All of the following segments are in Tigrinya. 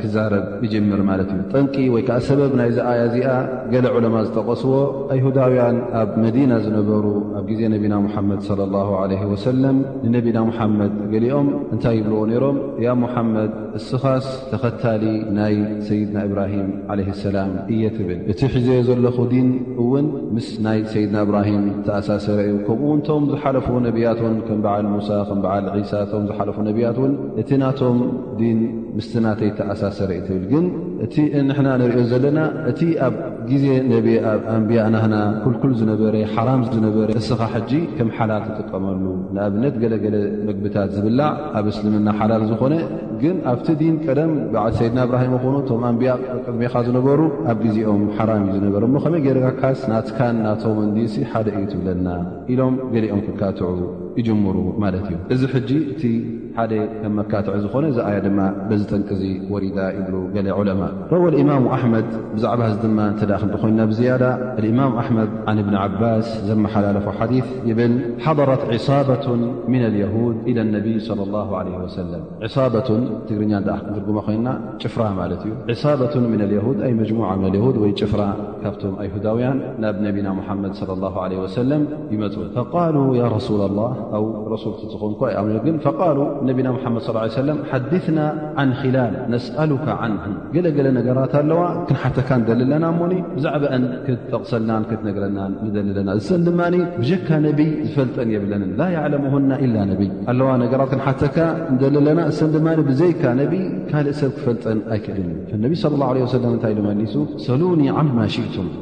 ክዛረብ ይጅምር ማለት እዩ ጠንቂ ወይ ከዓ ሰበብ ናይዚ ኣያ እዚኣ ገለ ዑለማ ዝጠቀስዎ ኣይሁዳውያን ኣብ መዲና ዝነበሩ ኣብ ግዜ ነቢና ሙሓመድ ለ ላ ለ ወሰለም ንነቢና ሙሓመድ ገሊኦም እንታይ ይብልዎ ነይሮም ያ ሙሓመድ እስኻስ ተኸታሊ ናይ ሰይድና እብራሂም ዓለ ሰላም እየ ትብል እቲ ሒዘዮ ዘለኹ ዲን እውን ምስ ናይ ሰይድና እብራሂም ተኣሳሰረ እዩ ከምኡ ውን ቶም ዝሓለፉ ነቢያት ውን ከም በዓል ሙሳ ከም በዓል ዒሳ ቶም ዝሓለፉ ነቢያት እውን እቲ ናቶም ዲን ምስቲ ናተይ ተኣሳሰረ እዩ ትብል ግን እቲ ንሕና ንሪኦ ዘለና እቲ ኣብ ግዜ ነብ ኣንብያ ናህና ኩልኩል ዝነበረ ሓራም ዝነበረ እስኻ ሕጂ ከም ሓላል ትጥቀመሉ ንኣብነት ገለገለ መግብታት ዝብላዕ ኣብ እስልምና ሓላል ዝኾነ ግን ኣብቲ ዲን ቀደም በዓል ሰይድና እብራሂም ኹኑ እቶም ኣንብያ ቅድሜኻ ዝነበሩ ኣብ ግዜኦም ሓራም እዩ ዝነበረ እሞ ከመይ ገርካካስ ናትካን ናቶም እንዲሲ ሓደ እዩ ትብለና ኢሎም ገሊኦም ክካትዑ ይጅምሩ ማለት እዩ እዚ ሕጂ እቲ ሓደ ከም መካትዒ ዝኾነ እዚ ኣያ ድማ በዚ ጠንቂ እዚ ወሪዳ ይብሉ ገለ ዑለማ ረወ ኢማሙ ኣሕመድ ብዛዕባ እዚ ድማ እተ ክንሪኮይኑ ናብ ዝያዳ እማም ኣሕመድ ዓን እብኒ ዓባስ ዘመሓላለፉ ሓዲ ይብል ሓضረት ዕሳበት ምና ልየሁድ ኢለ ነቢይ صለ ላ ለ ወሰለም ዕሳበት ትግርኛ እ ክትርጉማ ኮይና ጭፍራ ማለት እዩ ዕሳበት ምና ልየሁድ ኣይ መጅሙዓ ምና ልሁድ ወይ ጭፍራ ካብቶም ኣይሁዳውያን ናብ ነቢና ሙሓመድ ለ ላ ለ ወሰለም ይመፁ ፈቃሉ ያ ረሱላ ላ ኣው ረሱል ዝኾንኳ ይኣምኑ ግን ፈቃሉ ነቢና ሙሓመድ ስ ሰለም ሓድትና ዓን ኪላል ነስኣሉካ ዓንሁ ገለገለ ነገራት ኣለዋ ክንሓተካ ንደሊ ኣለና እሞኒ ብዛዕባአን ክትጠቕሰልናን ክትነግረናን ንደሊ ኣለና እሰን ድማ ብጀካ ነቢይ ዝፈልጠን የብለንን ላ ያዕለሙሁና ኢላ ነቢይ ኣለዋ ነገራት ክንሓተካ ንደሊ ኣለና እሰን ድማ ብዘይካ ነቢይ ካልእ ሰብ ክፈልጠን ኣይክእልን እዩ ነቢ ለ ላ ለ ወሰለም እንታይ ኢሉ መሊሱ ሰሉኒ ዓማ ሽእቱም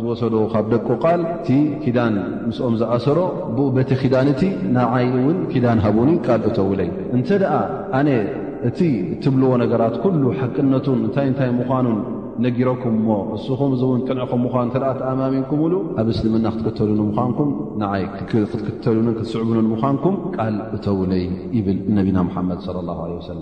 ዝወሰዶ ካብ ደቁ ቃል እቲ ኪዳን ምስኦም ዝኣሰሮ ብኡ በቲ ኪዳን እቲ ንዓይ እውን ኪዳን ሃቡኒ ቃል እተውለይ እንተ ደኣ ኣነ እቲ እትብልዎ ነገራት ኩሉ ሓቅነቱን እንታይ እንታይ ምዃኑን ነጊረኩም እሞ እስኹም እዚ እውን ቅንዕ ከም ምዃኑ እተ ተኣማሚንኩምሉ ኣብ እስልምና ክትክተሉኒ ምዃንኩም ንዓይ ክትክተሉንን ክትስዕቡንን ምዃንኩም ቃል እተውለይ ይብል ነቢና ሙሓመድ ለ ላ ለ ወሰለ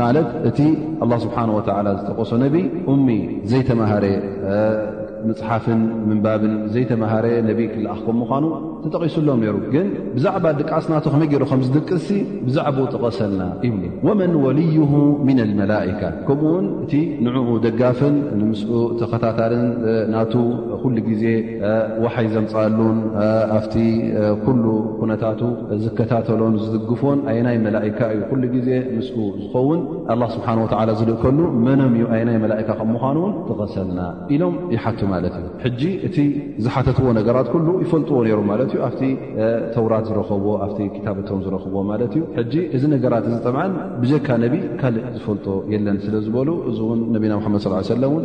ማለት እቲ ኣላ ስብሓን ወተላ ዝተቀሶ ነቢ እሚ ዘይተማሃረ መፅሓፍን ምንባብን ዘይተማሃረ ነቢ ክልኣኽ ከም ምኳኑ ተጠቂሱሎም ነይሩ ግን ብዛዕባ ድቃስ ናቶ ከመይ ገይሩ ከም ዝድቅሲ ብዛዕባ ጠቐሰልና ይብ ወመን ወልይ ምና ልመላካ ከምኡ ውን እቲ ንዕኡ ደጋፍን ንምስኡ ተኸታታልን ናቱ ኩሉ ግዜ ዋሓይ ዘምፅኣሉን ኣብቲ ኩሉ ኩነታቱ ዝከታተሎን ዝድግፎን ኣየናይ መላእካ እዩ ኩሉ ግዜ ምስ ዝኸውን ኣላ ስብሓን ወተላ ዝልእከሉ መኖም እዩ ኣየናይ መላእካ ከም ምዃኑ እውን ትኸሰልና ኢሎም ይሓቱ ማለት እዩ ሕጂ እቲ ዝሓተትዎ ነገራት ኩሉ ይፈልጥዎ ነይሩ ማለት እዩ ኣብቲ ተውራት ዝረኸብዎ ኣብቲ ክታብቶም ዝረኽብዎ ማለት እዩ ሕጂ እዚ ነገራት እዚ ጠብዓን ብጀካ ነቢ ካልእ ዝፈልጦ የለን ስለ ዝበሉ እዚ እውን ነቢና ሓመድ ስ ሰለም እውን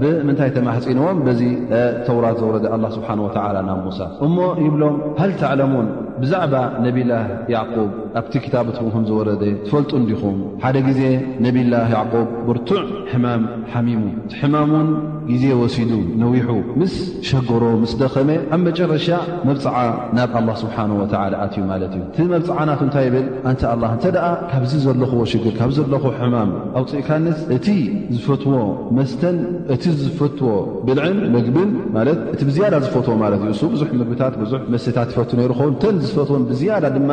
ብምንታይ ተማሕፂንዎም በዚ ተውራት ዘውረደ ኣላ ስብሓን ወተላ ናብ ሙሳ እሞ ይብሎም ሃል ተዕለሙን ብዛዕባ ነብላ ያዕቁብ ኣብቲ ክታብትኩም ከም ዝወረደ ትፈልጡ እንዲኹም ሓደ ግዜ ነብላ ያዕቁብ ብርቱዕ ሕማም ሓሚሙ እቲ ሕማም ውን ግዜ ወሲዱ ነዊሑ ምስ ሸገሮ ምስ ደኸመ ኣብ መጨረሻ መብፅዓ ናብ ኣላ ስብሓን ወተላ ኣትዩ ማለት እዩ እቲ መብፅዓናቱ እንታይ ይብል ኣንተ ኣላ እንተ ደኣ ካብዚ ዘለኹዎ ሽግር ካብ ዘለኹ ሕማም ኣውፅእካንስ እቲ ዝፈትዎ መስተን እቲ ዝፈትዎ ብልዕን መግብን ማለት እቲ ብዝያዳ ዝፈትዎ ማለት እዩ እሱ ብዙሕ ምግብታት ብዙሕ መስተታት ይፈቱ ነይሩ ኸውን ተን ዝፈትዎን ብዝያዳ ድማ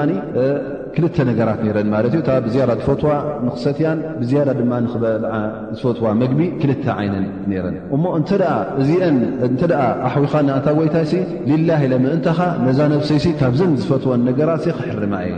ክልተ ነገራት ነይረን ማለት እዩ እታ ብዝያዳ ዝፈትዋ ንክሰትያን ብዝያዳ ድማ ንክበልዓ ዝፈትዋ መግቢ ክልተ ዓይነን ነይረን እሞ እንተ እዚአን እንተ ኣሕዊኻ ናእንታ ጎይታይሲ ሊላህ ኢለ ምእንታኻ ነዛ ነብሰይሲ ካብዘን ዝፈትወን ነገራት ክሕርማ እየ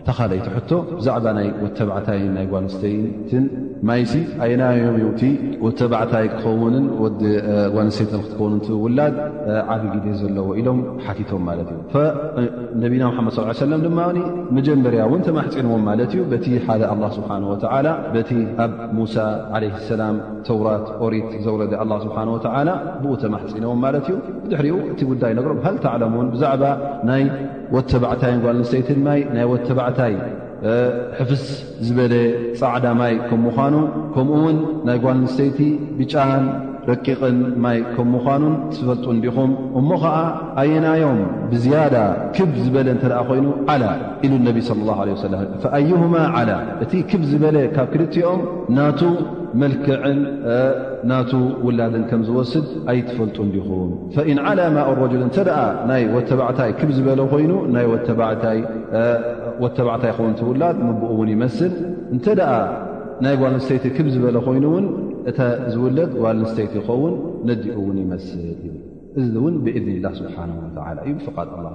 እታ ካልኣይቲ ሕቶ ብዛዕባ ናይ ወተባዕታይን ናይ ጓል ንስተይትን ማይሲ ኣየናዮም እዮም እቲ ወተባዕታይ ክኸውንን ወዲ ጓል ንስተይትን ክትከውን ቲ ውላድ ዓብ ግዜ ዘለዎ ኢሎም ሓቲቶም ማለት እዩ ነቢና ሓመድ ስ ሰለም ድማ መጀመርያ እውን ተማሕፂንዎም ማለት እዩ በቲ ሓደ ኣላ ስብሓን ወተዓላ በቲ ኣብ ሙሳ ዓለ ሰላም ተውራት ኦሪት ዘውረደ ኣላ ስብሓን ወተዓላ ብኡ ተማሕፂንዎም ማለት እዩ ብድሕሪኡ እቲ ጉዳይ ነግሮም ሃልተዕለሙን ብዛዕባ ናይ ወድ ተባዕታይን ጓል ኣንስተይትን ማይ ናይ ወድ ተባዕታይ ሕፍስ ዝበለ ፃዕዳ ማይ ከም ምዃኑ ከምኡ ውን ናይ ጓል ኣንስተይቲ ብጫን ረቂቕን ማይ ከም ምዃኑን ትፈልጡ እንዲኹም እሞ ኸዓ ኣየናዮም ብዝያዳ ክብ ዝበለ እንተ ኮይኑ ዓላ ኢሉ ነቢ ስለ ላ ለ ሰለ ፈኣይሁማ ዓላ እቲ ክብ ዝበለ ካብ ክልትኦም ናቱ መልክዕን ናቱ ውላድን ከም ዝወስድ ኣይትፈልጡ እንዲኹም ፈኢን ዓላ ማኡ ረጅል እንተ ናይ ወተባዕታይ ክብ ዝበለ ኮይኑ ናይ ወተባዕታይ ክውን ትውላድ ንብኡ እውን ይመስል እንተ ናይ ጓል ንስተይቲ ክብ ዝበለ ኮይኑ እውን እተ ዝውለድ ጓል ንስተይቲ ይኸውን ነዲኡ እውን ይመስል እዚ እውን ብእዝኒ ላ ስብሓን ወላ እዩ ብፍቓድ ኣ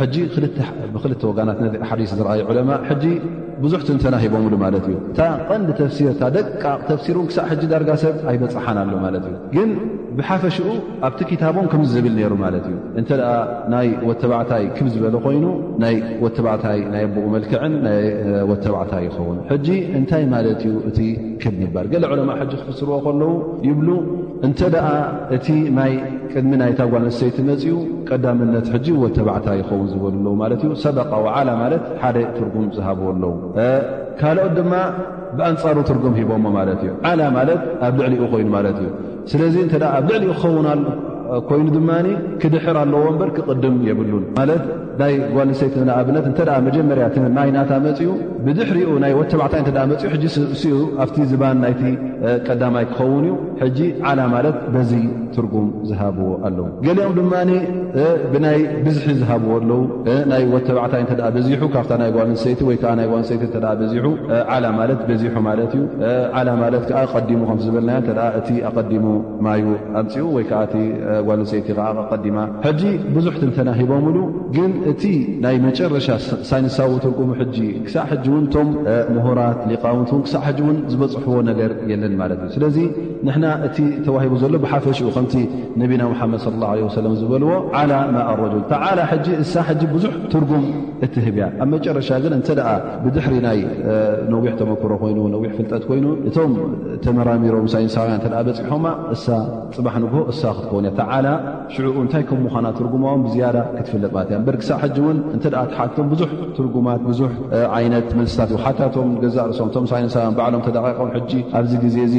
ሕጂ ብክልተ ወጋናት ነዚ ሓዲስ ዝረኣዩ ዑለማ ሕጂ ብዙሕ ትንተና ሂቦምሉ ማለት እዩ እታ ቐንዲ ተፍሲር እታ ደቃ ተፍሲር እውን ክሳዕ ሕጂ ዳርጋ ሰብ ኣይበፅሓን ኣሎ ማለት እዩ ግን ብሓፈሽኡ ኣብቲ ክታቦም ከምዚ ዝብል ነይሩ ማለት እዩ እንተ ናይ ወተባዕታይ ክብ ዝበለ ኮይኑ ናይ ወተባዕታይ ናይ ኣቦኡ መልክዕን ናይ ወተባዕታይ ይኸውን ሕጂ እንታይ ማለት እዩ እቲ ክብ ምባል ገለ ዕለማ ሕጂ ክፍስርዎ ከለዉ ይብሉ እንተ ደኣ እቲ ናይ ቅድሚ ናይታ ጓል ኣንስተይቲ መፅኡ ቀዳምነት ሕጂ ወ ተባዕታ ይኸውን ዝበሉ ኣለዉ ማለት እዩ ሰበቃ ወዓላ ማለት ሓደ ትርጉም ዝሃብዎ ኣለዉ ካልኦት ድማ ብኣንፃሩ ትርጉም ሂቦሞ ማለት እዩ ዓላ ማለት ኣብ ልዕሊኡ ኮይኑ ማለት እዩ ስለዚ እተ ኣብ ልዕሊኡ ክኸውን ኮይኑ ድማ ክድሕር ኣለዎ እምበር ክቕድም የብሉን ማለት ናይ ጓልንሰይቲ ንኣብነት እተ መጀመርያ ማይ ናታ መፅኡ ብድሕሪኡ ናይ ወተባዕታይ እ መፅኡ ሕጂ ስኡ ኣብቲ ዝባን ናይቲ ቀዳማይ ክኸውን እዩ ሕጂ ዓላ ማለት በዚ ትርጉም ዝሃብዎ ኣለዉ ገሊኦም ድማ ብናይ ብዝሒ ዝሃብዎ ኣለዉ ናይ ወተባዕታይ እተ በዚሑ ካብታ ናይ ጓልንሰይቲ ወይ ከዓ ናይ ጓልንሰይቲ እተ በዚሑ ዓላ ማለት በዚሑ ማለት እዩ ዓላ ማለት ከዓ ቀዲሙ ከምዝበልናዮ እቲ ኣቀዲሙ ማዩ ኣምፅኡ ወይ ከዓ እቲ ጓል ንሰይቲ ከዓ ቀዲማ ሕጂ ብዙሕ ትንተና ሂቦምሉ ግን እቲ ናይ መጨረሻ ሳይንሳዊ ትርጉሙ ሕጂ ክሳዕ ሕጂ እውን እቶም ምሁራት ሊቃውንት እውን ክሳዕ ሕጂ እውን ዝበፅሕዎ ነገር የለን ማለት እዩ ስለዚ ንሕና እቲ ተዋሂቡ ዘሎ ብሓፈሽኡ ከምቲ ነቢና ሙሓመድ ስለ ላ ለ ወሰለም ዝበልዎ ዓላ ማኣረጁል ተዓላ ሕጂ እሳ ሕጂ ብዙሕ ትርጉም እትህብ እያ ኣብ መጨረሻ ግን እንተ ብድሕሪ ናይ ነዊሕ ተመክሮ ኮይኑ ነዊሕ ፍልጠት ኮይኑ እቶም ተመራሚሮም ሳይንሳውያን እተ በፂሖማ እሳ ፅባሕ ንግሆ እሳ ክትከውን እያ ተዓላ ሽዕኡ እንታይ ከም ምዃና ትርጉማ ውን ብዝያዳ ክትፍለጥ ማለት እያ በር ክሳዕ ሕጂ እውን እንተ ትሓትቶም ብዙሕ ትርጉማት ብዙሕ ዓይነት መልስታት ሓታቶም ገዛእ ርእሶም እቶም ሳይንሳውያን ባዕሎም ተደቂቆም ሕጂ ኣብዚ ግዜ እዚ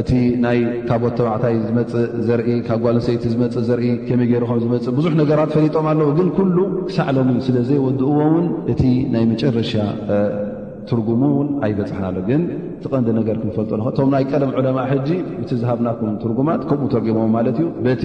እቲ ናይ ካቦት ተባዕታይ ዝመፅእ ዘርኢ ካብ ጓልንሰይቲ ዝመፅእ ዘርኢ ከመይ ገይሩ ከም ዝመፅእ ብዙሕ ነገራት ፈሊጦም ኣለዉ ግን ኩሉ ክሳዕ ሎሚ ስለ ዘይወድእዎ እውን እቲ ናይ መጨረሻ ትርጉሙ እውን ኣይበፅሓን ኣሎ ግን ትቐንዲ ነገር ክንፈልጦ ን እቶም ናይ ቀደም ዕለማ ሕጂ እቲ ዝሃብናኩም ትርጉማት ከምኡ ተርጉሞም ማለት እዩ በቲ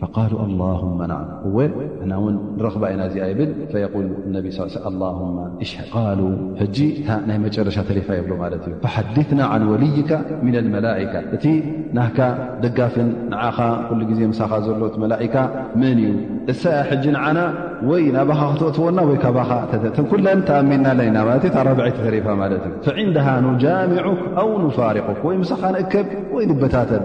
ፈቃሉ ኣላሁመ ናዓም እወ ንሕና እውን ንረኽባ ኢና እዚኣ ይብል ፈየቁል ነቢ ስ ኣላሁማ እሽ ቃሉ ሕጂ እታ ናይ መጨረሻ ተሪፋ የብሎ ማለት እዩ ፈሓድትና ዓን ወልይካ ምና ልመላእካ እቲ ናካ ደጋፍን ንዓኻ ኩሉ ግዜ ምሳኻ ዘሎ እቲ መላእካ መን እዩ እሳ እያ ሕጂ ንዓና ወይ ናባኻ ክተእትወና ወይ ካባኻ ተተእትን ኩለን ተኣሚንናለ ኢና ማለት እዩ ታረብዐይቲ ተሪፋ ማለት እዩ ፈዕንድሃ ኑጃሚዑክ ኣው ንፋሪቁክ ወይ ምሳኻ ንእከብ ወይ ንበታተን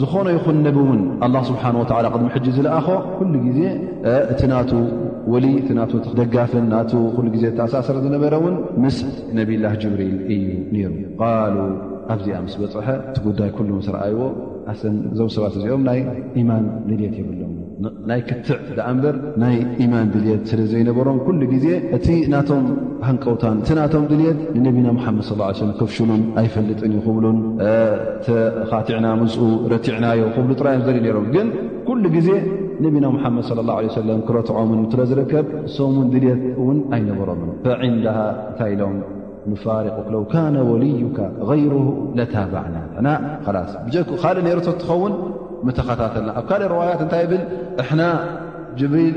ዝኾነ ይኹን ነቢ እውን ኣላ ስብሓን ወላ ቅድሚ ሕጂ ዝለኣኾ ኩሉ ግዜ እቲ ናቱ ወልይ እቲ ናቱ ደጋፍን ና ኩሉ ግዜ ተኣሳሰር ዝነበረ እውን ምስ ነብላ ጅብሪል እዩ ነይሩ ቃሉ ኣብዚኣ ምስ በፅሐ እቲ ጉዳይ ኩሉ ምስ ረኣይዎ እዞም ሰባት እዚኦም ናይ ኢማን ንድት የብሎም ናይ ክትዕ ደኣ እምበር ናይ ኢማን ድልት ስለ ዘይነበሮም ኩሉ ግዜ እቲ ናቶም ሃንቀውታን እቲ ናቶም ድልት ንነቢና ሓመድ ص ሰለ ከፍሽሉን ኣይፈልጥን ዩ ክብሉን ተኻቲዕና ምስኡ ረቲዕናዮ ክብሉ ጥራዮም ዘርኢ ነሮም ግን ኩሉ ግዜ ነቢና ሓመድ ص ه ለ ሰለም ክረትዖምን ስለ ዝርከብ ሰሙን ድልት እውን ኣይነበሮምን ዕንዳሃ እንታይ ኢሎም ንፋርቅክ ለው ካነ ወልዩካ غይሩ ለታባዕና ና ላስ ብጀክ ካልእ ነይረቶ ትኸውን ምተኸታተልና ኣብ ካልእ ረዋያት እንታይ ብል እሕና ጅብሪል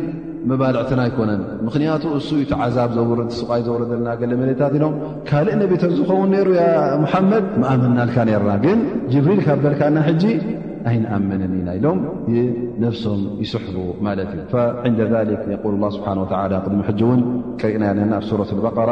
መባልዕትና ኣይኮነን ምኽንያቱ እሱ ዩ ተዓዛብ ዘውር ስቓይ ዘውረደልና ገለ መለታት ኢሎም ካልእ ነቢተ ዝኸውን ነይሩ ያ ሙሓመድ ምኣመናልካ ነርና ግን ጅብሪል ካብ በልካና ሕጂ ኣይንኣምንን ኢና ኢሎም ነብሶም ይስሕቡ ማለት እዩ ዕንደ ል ስብሓ ቅድሚ ሕጂ እውን ቀሪእና ኣለና ኣብ ሱረት በራ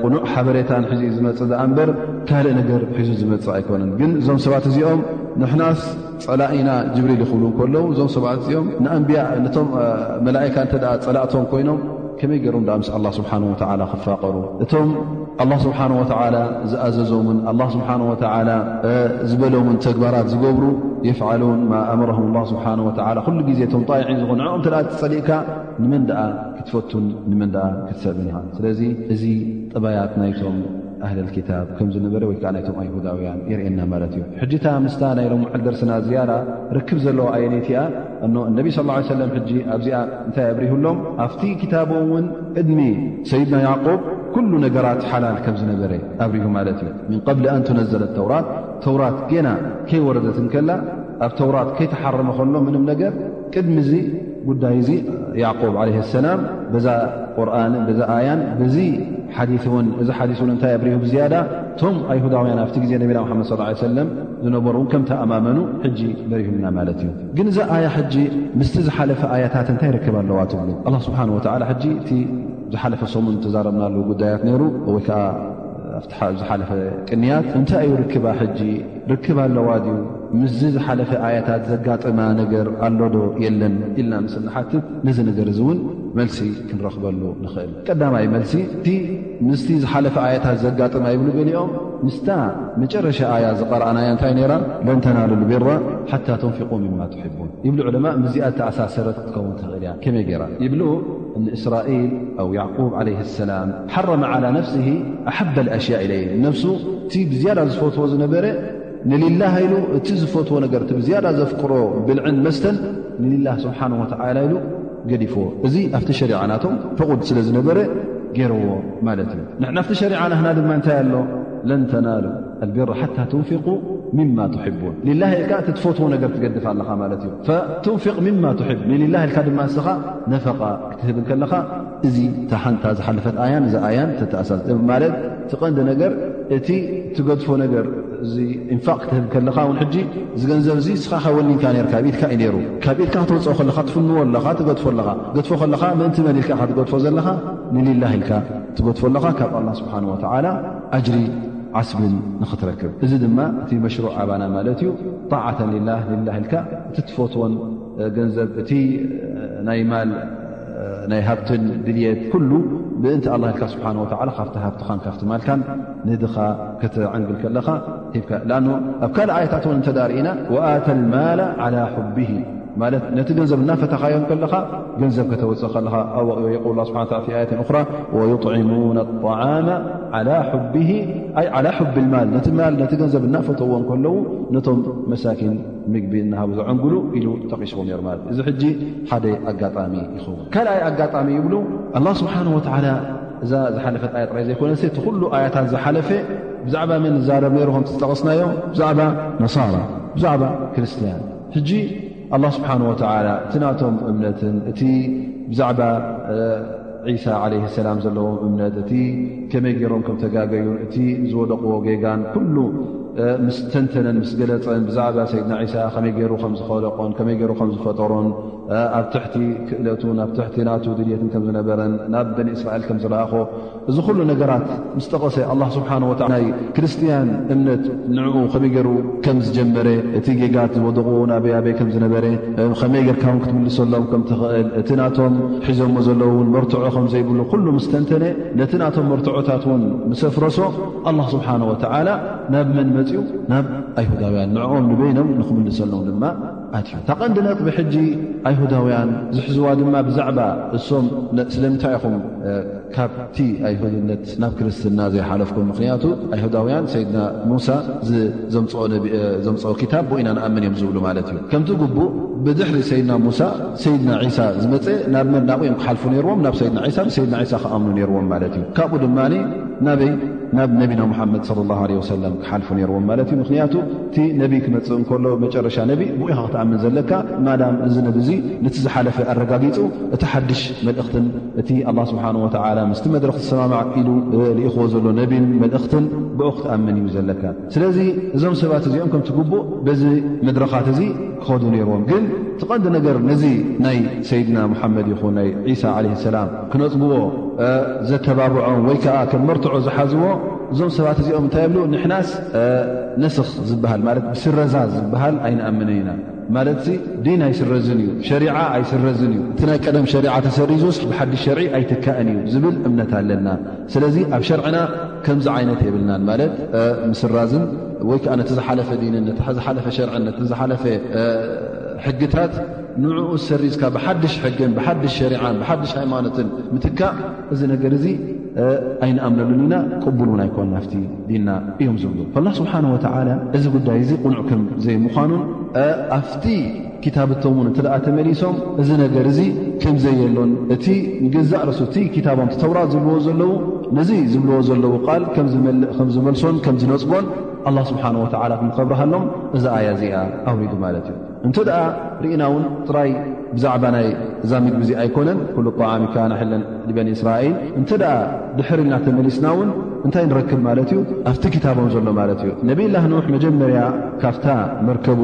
ቅኑዕ ሓበሬታን ሒዙ ዩ ዝመፅእ ዳኣ እምበር ካልእ ነገር ሒዙ ዝመፅእ ኣይኮነን ግን እዞም ሰባት እዚኦም ንሕናስ ፀላኢና ጅብሪል ይኽብሉ ከለዉ እዞም ሰባት እዚኦም ንኣንብያ ነቶም መላእካ እተ ፀላእቶም ኮይኖም ከመይ ገይሮም ምስ ኣላ ስብሓን ወተላ ክፋቀሩ እቶም ኣላ ስብሓን ወተላ ዝኣዘዞምን ኣላ ስብሓን ወተላ ዝበሎምን ተግባራት ዝገብሩ የፍዓሉን ማ ኣምረም ላ ስብሓን ወላ ኩሉ ግዜ እቶም ጣይዒ ዝኾኑ ንኦም እተ ፀሊእካ ንመን ደኣ ክትፈቱን ንመን ደኣ ክትሰብን ኢኻ ስለዚ እዚ ጥባያት ናይቶም ኣህለልክታብ ከም ዝነበረ ወይ ከዓ ናይቶም ኣይሁዳውያን የርእየና ማለት እዩ ሕጂታ ምስታ ናይ ሎም ዓል ደርስና ዝያዳ ርክብ ዘለዎ ኣየነይቲ እያ እኖ እነቢ ስ ላ ሰለም ሕጂ ኣብዚኣ እንታይ ኣብሪህሎም ኣብቲ ክታቦ እውን እድሚ ሰይድና ያዕቆብ ኩሉ ነገራት ሓላል ከም ዝነበረ ኣብሪሁ ማለት እዩ ምን ቀብሊ ኣንትነዘለ ተውራት ተውራት ገና ከይወረደት ንከላ ኣብ ተውራት ከይተሓረመ ከሎ ምንም ነገር ቅድሚ እዚ ጉዳይ እዚ ያዕቁብ ዓለ ሰላም በዛ ቁርን በዛ ኣያን በዚ ሓዲ ውን እዚ ሓዲ እውን እንታይ ኣብሪሁ ብዝያዳ እቶም ኣይሁዳውያን ኣብቲ ግዜ ነቢና ሓመድ ስ ሰለም ዝነበሩ ን ከምቲ ኣማመኑ ሕጂ በሪሁና ማለት እዩ ግን እዛ ኣያ ሕጂ ምስቲ ዝሓለፈ ኣያታት እንታይ ርክብ ኣለዋ ትብሉ ኣላ ስብሓን ወላ ሕጂ እቲ ዝሓለፈ ሰሙን ተዛረብናሉ ጉዳያት ነይሩ ወይ ከዓ ኣብ ዝሓለፈ ቅንያት እንታይ እዩ ርክባ ሕጂ ርክብ ኣለዋ ድዩ ምስዚ ዝሓለፈ ኣያታት ዘጋጠማ ነገር ኣሎዶ የለን ኢልና ምስ ንሓትት ነዚ ነገር እዚ እውን መልሲ ክንረኽበሉ ንኽእል ቀዳማይ መልሲ እቲ ምስቲ ዝሓለፈ ኣያታት ዘጋጥማ ይብሉ ገሊኦም ምስታ መጨረሻ ኣያ ዝቐረኣናያ እንታይ ነይራ ለንተናሉ ልቢራ ሓታ ተንፊቁ ምማ ትሕቡን ይብሉ ዕለማ ምስዚኣ ተኣሳሰረት ክትከውን ትኽእል እያ ከመይ ገይራ ይብሉ ንእስራኤል ኣ ያዕቁብ ዓለይ ሰላም ሓረመ ዓላ ነፍስሂ ኣሓበ ኣሽያ ኢለይ ነፍሱ እቲ ብዝያዳ ዝፈትዎ ዝነበረ ንልላህ ኢሉ እቲ ዝፈትዎ ነገር እቲ ብዝያዳ ዘፍቅሮ ብልዕን መስተን ንልላህ ስብሓን ወተዓላ ኢሉ ገዲፍዎ እዚ ኣብቲ ሸሪዓ ናቶም ፈቑድ ስለ ዝነበረ ገይረዎ ማለት እዩ ንሕና ኣብቲ ሸሪዓ ናህና ድማ እንታይ ኣሎ ለን ተናሉ ኣልቢር ሓታ ትንፊቁ ምማ ትሕቡን ልላህ ኢልካ እቲ ትፈትዎ ነገር ትገድፍ ኣለኻ ማለት እዩ ትንፍቅ ምማ ትሕብ ንልላህ ኢልካ ድማ ንስኻ ነፈቓ ክትህብ ከለኻ እዚ ታሓንታ ዝሓለፈት ኣያ ዛ ኣያ ተተኣሳስ ማለት ትቐንዲ ነገር እቲ ትገድፎ ነገር እዚ ኢንፋቅ ክትህብ ከለኻ ውን ሕጂ ዝገንዘብ እዚ ስኻ ከወኒንካ ርካ ብኢትካ እዩ ነይሩ ካብ ኢትካ ክትወፅኦ ከለካ ትፍንዎ ኣለኻ ትገድፎ ኣለኻ ገድፎ ከለኻ ምእንቲ መን ኢልካ ካ ትገድፎ ዘለኻ ንልላ ኢልካ ትገድፎ ኣለኻ ካብ ኣላ ስብሓን ወተዓላ ኣጅሪ ዓስብን ንኽትረክብ እዚ ድማ እቲ መሽሩዕ ኣባና ማለት እዩ ጣዓተን ላ ልላ ኢልካ እቲ ትፈትዎን ገንዘብ እቲ ናይ ማል ናይ ሃብትን ድልት ኩሉ ምእንቲ ኣላ ኢልካ ስብሓን ወላ ካብቲ ሃብትኻን ካብቲ ማልካን ንድኻ ከተዐንግል ከለኻ ሂካ ኣ ኣብ ካልእ ኣየታት እውን እንተ ርእና ወኣተ ልማላ ዓላ ሑብሂ ማለት ነቲ ገንዘብ እናፈታኻዮም ከለኻ ገንዘብ ከተወፅእ ከለኻ ኣወቕዮ የቁል ስብሓ ኣያት እራ ወዩጥዒሙና ጣዓማ ዓላ ሑብሂ ኣይ ዓላ ሑብ ልማል ነቲ ማል ነቲ ገንዘብ እናፈተዎም ከለዉ ነቶም መሳኪን ምግቢ እናሃቡ ዘዐንግሉ ኢሉ ጠቂስዎ ነሩ ማለት እዩ እዚ ሕጂ ሓደ ኣጋጣሚ ይኸውን ካልኣይ ኣጋጣሚ ይብሉ ኣላ ስብሓን ወተላ እዛ ዝሓለፈት ኣያ ጥራይ ዘይኮነ እቲ ኩሉ ኣያታት ዝሓለፈ ብዛዕባ መን ዛረብ ነሩ ከም ዝጠቐስናዮ ብዛዕባ ነሳራ ብዛዕባ ክርስትያን ሕጂ ኣላ ስብሓን ወተላ እቲ ናቶም እምነትን እቲ ብዛዕባ ዒሳ ዓለይህ ሰላም ዘለዎም እምነት እቲ ከመይ ገይሮም ከም ተጋገዩን እቲ ዝወደቕዎ ጌጋን ኩሉ ምስ ተንተነን ምስ ገለፀን ብዛዕባ ሰይድና ዒሳ ከመይ ገይሩ ከም ዝኸለቆን ከመይ ገይሩ ከም ዝፈጠሮን ኣብ ትሕቲ ክእለቱን ኣብ ትሕቲ ናቱ ድልትን ከም ዝነበረን ናብ በኒ እስራኤል ከም ዝለኣኾ እዚ ኩሉ ነገራት ምስ ጠቐሰ ኣላ ስብሓን ወ ናይ ክርስትያን እምነት ንኡ ከመይ ገይሩ ከም ዝጀመረ እቲ ጌጋት ዝወደቕዎ ናበይ ኣበይ ከም ዝነበረ ከመይ ጌርካ ውን ክትምልሰሎም ከም ትኽእል እቲ ናቶም ሒዞሞ ዘለዉ ውን መርትዖ ከም ዘይብሉ ኩሉ ምስ ተንተነ ነቲ ናቶም መርትዖታት ውን ምሰፍረሶ ኣላ ስብሓን ወተዓላ ናብ መን መፅኡ ናብ ኣይሁዳውያን ንዕኦም ንበይኖም ንክምልሰሎም ድማ ኣትዩ እታ ቐንዲ ነጥቢ ሕጂ ኣይሁዳውያን ዝሕዝዋ ድማ ብዛዕባ እሶም ስለምንታይ ኢኹም ካብቲ ኣይሁድነት ናብ ክርስትና ዘይሓለፍኩም ምክንያቱ ኣይሁዳውያን ሰይድና ሙሳ ዘምፅኦ ክታብ ብኡ ኢና ንኣምን እዮም ዝብሉ ማለት እዩ ከምቲ ግቡእ ብድሕሪ ሰይድና ሙሳ ሰይድና ዒሳ ዝመፀ ናብ መን ናብኡ እዮም ክሓልፉ ነይርዎም ናብ ሰይድና ዒሳ ብሰይድና ዒሳ ክኣምኑ ነይርዎም ማለት እዩ ካብኡ ድማ ናበይ ናብ ነቢና ሙሓመድ ለ ላ ለ ወሰለም ክሓልፉ ነይርዎም ማለት እዩ ምክንያቱ እቲ ነቢይ ክመፅእ እንከሎ መጨረሻ ነቢ ብኡ ኢኻ ክትኣምን ዘለካ ማዳም እዚ ነቢ እዙ ነቲ ዝሓለፈ ኣረጋጊፁ እቲ ሓድሽ መልእኽትን እቲ ኣላ ስብሓን ወተዓላ ምስቲ መድረኽ ዝሰማማዕ ኢሉ ልኢኽዎ ዘሎ ነቢን መልእኽትን ብኡ ክትኣምን እዩ ዘለካ ስለዚ እዞም ሰባት እዚኦም ከምቲ ግቡእ በዚ መድረኻት እዚ ክኸዱ ነይርዎም ግን ትቐንዲ ነገር ነዚ ናይ ሰይድና ሙሓመድ ይኹን ናይ ዒሳ ዓለ ሰላም ክነፅግዎ ዘተባብዖም ወይ ከዓ ከም መርትዖ ዝሓዝዎ እዞም ሰባት እዚኦም እንታይ የብሉ ንሕናስ ነስኽ ዝበሃል ማለት ብስረዛ ዝበሃል ኣይንኣምንን ኢና ማለት ዲን ኣይስረዝን እዩ ሸሪዓ ኣይስረዝን እዩ እቲ ናይ ቀደም ሸሪዓ ተሰሪዙስ ብሓድሽ ሸርዒ ኣይትካእን እዩ ዝብል እምነት ኣለና ስለዚ ኣብ ሸርዕና ከምዚ ዓይነት የብልናን ማለት ምስራዝን ወይ ከዓ ነቲ ዝሓለፈ ዲንን ዝሓለፈ ሸርዕን ነቲ ዝሓለፈ ሕግታት ንዕኡ ሰሪዝካ ብሓድሽ ሕግን ብሓድሽ ሸሪዓን ብሓድሽ ሃይማኖትን ምትካእ እዚ ነገር እዚ ኣይንኣምነሉን ኢና ቅቡል እውን ኣይኮንናፍቲ ዲና እዮም ዝብሉ ላ ስብሓን ወተላ እዚ ጉዳይ እዚ ቕኑዕ ከም ዘይምዃኑን ኣብቲ ክታብቶም ውን እተ ተመሊሶም እዚ ነገር እዚ ከምዘየሎን እቲ ንገዛእ ርእሱ እቲ ክታቦም ተውራት ዝብልዎ ዘለዉ ነዚ ዝብልዎ ዘለዉ ቃል ከምዝመልእ ከም ዝመልሶን ከም ዝነፅጎን ኣላ ስብሓን ወተላ ክንከብርሃሎም እዛ ኣያ እዚኣ ኣውሪዱ ማለት እዩ እንተ ርኢና ውን ጥራይ ብዛዕባ ናይ እዛ ምግቢ እዚ ኣይኮነን ኩሉ ጣዓሚ ካነ ሕለን ንበኒ እስራኤል እንተ ድሕር ኢልና ተመሊስና ውን እንታይ ንረክብ ማለት እዩ ኣብቲ ክታቦም ዘሎ ማለት እዩ ነብላ ኖሕ መጀመርያ ካብታ መርከቡ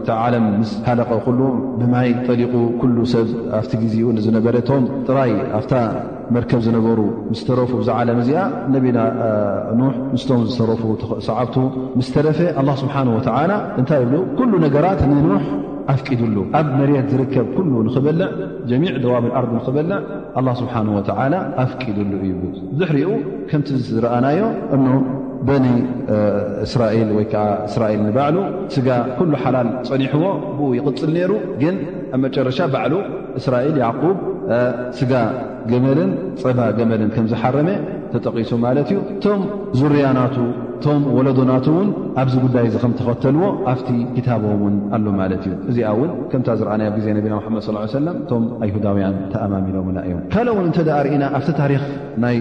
እቲ ዓለም ምስ ሃለቀ ኩሉ ብማይ ጠሊቑ ኩሉ ሰብ ኣብቲ ግዜኡ ንዝነበረ ቶም ጥራይ ኣ መርከብ ዝነበሩ ምስ ተረፉ ብዛ ዓለም እዚኣ ነቢና ኑሕ ምስቶም ዝተረፉ ሰዓብቱ ምስ ተረፈ ኣላ ስብሓን ወተዓላ እንታይ ይብሉ ኩሉ ነገራት ንኑሕ ኣፍቂዱሉ ኣብ መሬት ዝርከብ ኩሉ ንኽበልዕ ጀሚዕ ደዋብ ኣርቢ ንኽበልዕ ኣላ ስብሓን ወተዓላ ኣፍቂዱሉ እዩብ ዝሕሪኡ ከምቲ ዝረኣናዮ እኖ በኒ እስራኤል ወይ ከዓ እስራኤል ንባዕሉ ስጋ ኩሉ ሓላል ፀኒሕዎ ብኡ ይቕፅል ነይሩ ግን ኣብ መጨረሻ ባዕሉ እስራኤል ያዕቁብ ስጋ ገመልን ፀባ ገመልን ከም ዝሓረመ ተጠቒሱ ማለት እዩ እቶም ዙርያ ናቱ እቶም ወለዶ ናቱ እውን ኣብዚ ጉዳይ እዚ ከም ተኸተልዎ ኣብቲ ክታቦም እውን ኣሎ ማለት እዩ እዚኣ እውን ከምታ ዝረኣና ኣብ ግዜ ነቢና ሓመድ ስ ሰለም እቶም ኣይሁዳውያን ተኣማሚኖምና እዮም ካልእ እውን እንተ ርእና ኣብቲ ታሪክ ናይ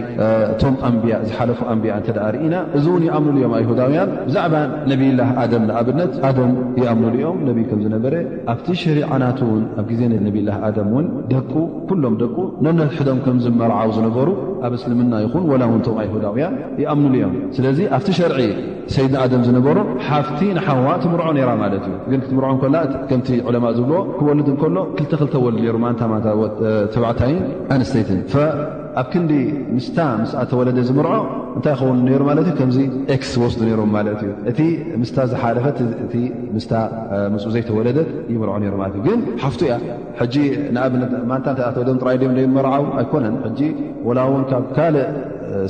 እቶም ኣንብያ ዝሓለፉ ኣንብያ እተ ርእና እዚ እውን ይኣምኑሉ እዮም ኣይሁዳውያን ብዛዕባ ነብይላ ኣደም ንኣብነት ኣደም ይኣምኑሉ እዮም ነብይ ከም ዝነበረ ኣብቲ ሸሪዓናት እውን ኣብ ግዜ ነብላ ኣደም እውን ደቁ ኩሎም ደቁ ነነትሕዶም ከም ዝመርዓው ዝነበሩ ኣብ እስልምና ይኹን ወላ እውን ቶም ኣይሁዳውያን ይኣምኑሉ እዮም ስለዚ ኣብቲ ሸርዒ ሰይድና ኣደም ዝነበሩ ሓፍቲ ንሓዋ ትምርዖ ነይራ ማለት እዩ ግን ክትምርዖ ከላ ከምቲ ዕለማ ዝብልዎ ክወልድ እንከሎ ክልተ ክልተ ወልድ ነይሩ ማንታ ማንታ ተባዕታይን ኣንስተይትን ኣብ ክንዲ ምስታ ምስኣ ተወለደ ዝምርዖ እንታይ ይኸውን ነይሩ ማለት እዩ ከምዚ ኤክስ ዝወስዱ ነይሮም ማለት እዩ እቲ ምስታ ዝሓለፈት እቲ ምስታ ምስኡ ዘይተወለደት ይምርዖ ነይሩ ማለት እዩ ግን ሓፍቱ እያ ሕጂ ንኣብነት ማንታ እተ ተወደም ጥራይ ድም ዘይመርዓው ኣይኮነን ሕጂ ወላ እውን ካብ ካልእ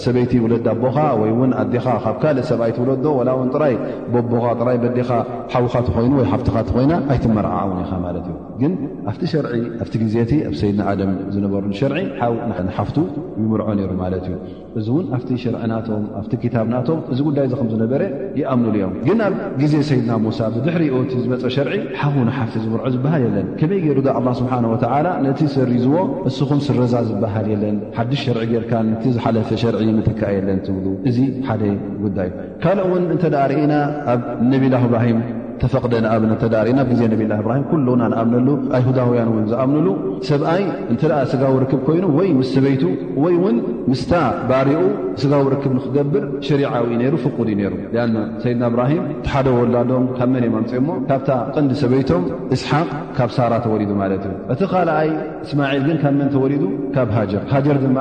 ሰበይቲ ውለድ ኣቦኻ ወይ እውን ኣዴኻ ካብ ካልእ ሰብኣይ ትውለዶ ወላ እውን ጥራይ ቦቦኻ ጥራይ በዴኻ ሓውኻ ትኮይኑ ወይ ሓፍትኻ ትኮይና ኣይትመርዓዓውን ኢኻ ማለት እዩ ግን ኣብቲ ሸርዒ ኣብቲ ግዜ እቲ ኣብ ሰይድና ኣደም ዝነበሩሉ ሸርዒ ሓው ንሓፍቱ ይምርዖ ነይሩ ማለት እዩ እዚ እውን ኣብቲ ሸርዒ ናቶም ኣብቲ ክታብ ናቶም እዚ ጉዳይ እዚ ከም ዝነበረ ይኣምኑሉ እዮም ግን ኣብ ግዜ ሰይድና ሙሳ ብድሕሪኡ እቲ ዝመፀ ሸርዒ ሓው ንሓፍቲ ዝምርዖ ዝበሃል የለን ከመይ ገይሩ ዶ ኣላ ስብሓን ወተዓላ ነቲ ሰሪዝዎ እስኹም ስረዛ ዝበሃል የለን ሓዱሽ ሸርዒ ጌርካ ቲ ዝሓለፈ ሸርዒ ምትካእ የለን ትብሉ እዚ ሓደ ጉዳይ ካልእ እውን እንተ ርእና ኣብ ነብላ እብራሂም ተፈቕደ ንኣብነት እተ ርእና ብ ግዜ ነብላ እብራሂም ኩሉና ንኣምነሉ ኣይሁዳውያን እውን ዝኣምኑሉ ሰብኣይ እንተ ስጋዊ ርክብ ኮይኑ ወይ ምስ ሰበይቱ ወይ እውን ምስታ ባርኡ ስጋዊ ርክብ ንክገብር ሸሪዓዊ እዩ ነይሩ ፍቁድ እዩ ነይሩ ኣ ሰይድና እብራሂም ተሓደ ወላዶም ካብ መን ም ኣምፅኦሞ ካብታ ቀንዲ ሰበይቶም እስሓቅ ካብ ሳራ ተወሊዱ ማለት እዩ እቲ ካልኣይ እስማዒል ግን ካብ መን ተወሊዱ ካብ ሃጀር ሃጀር ድማ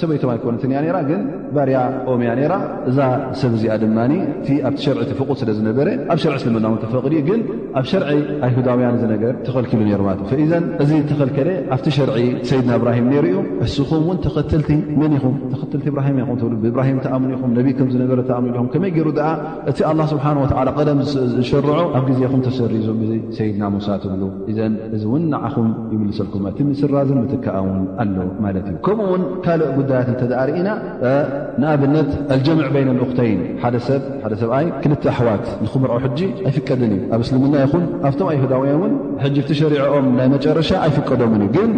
ሰበይቶም ኣይኮነትን እያ ራ ግን ባርያ ኦም እያ ራ እዛ ሰብ እዚኣ ድማ እቲ ኣብቲ ሸርዒ ትፍቑድ ስለ ዝነበረ ኣብ ሸርዒ እስልምና ውን ተፈቕድ እዩ ግን ኣብ ሸርዒ ኣይሁዳውያን እዚ ነገር ተኸልኪሉ ነይሩ ማለት እዩ ፈኢዘን እዚ ተኸልከለ ኣብቲ ሸርዒ ሰይድና እብራሂም ነይሩ እዩ እስኹም ውን ተኸተልቲ መን ኢኹም ተኸተልቲ እብራሂም ኢኹም ትብሉ ብእብራሂም ተኣምኑ ኢኹም ነቢ ከም ዝነበረ ተኣምኑ ኢኹም ከመይ ገይሩ ድኣ እቲ ኣላ ስብሓን ወላ ቀደም ዝሸርዖ ኣብ ግዜኹም ተሰሪዙ ብ ሰይድና ሙሳ ትብሉ እዘን እዚ እውን ንዓኹም ይምልሰልኩም እቲ ምስራዝን ምትከኣ ውን ኣሎ ማለት እዩ ከምኡ ውን ካልእ ጉዳያት እንተደኣርኢና ንኣብነት ኣልጀምዕ በይነ ልኡክተይን ሓደ ሰብ ሓደ ሰብኣይ ክልተ ኣሕዋት ንክምርዖ ሕጂ ኣይፍቀድን እዩ ኣብ እስልምና ይኹን ኣብቶም ኣይሁዳውያን እውን ሕጂ እቲ ሸሪዖኦም ናይ መጨረሻ ኣይፍቀዶምን እዩ ግን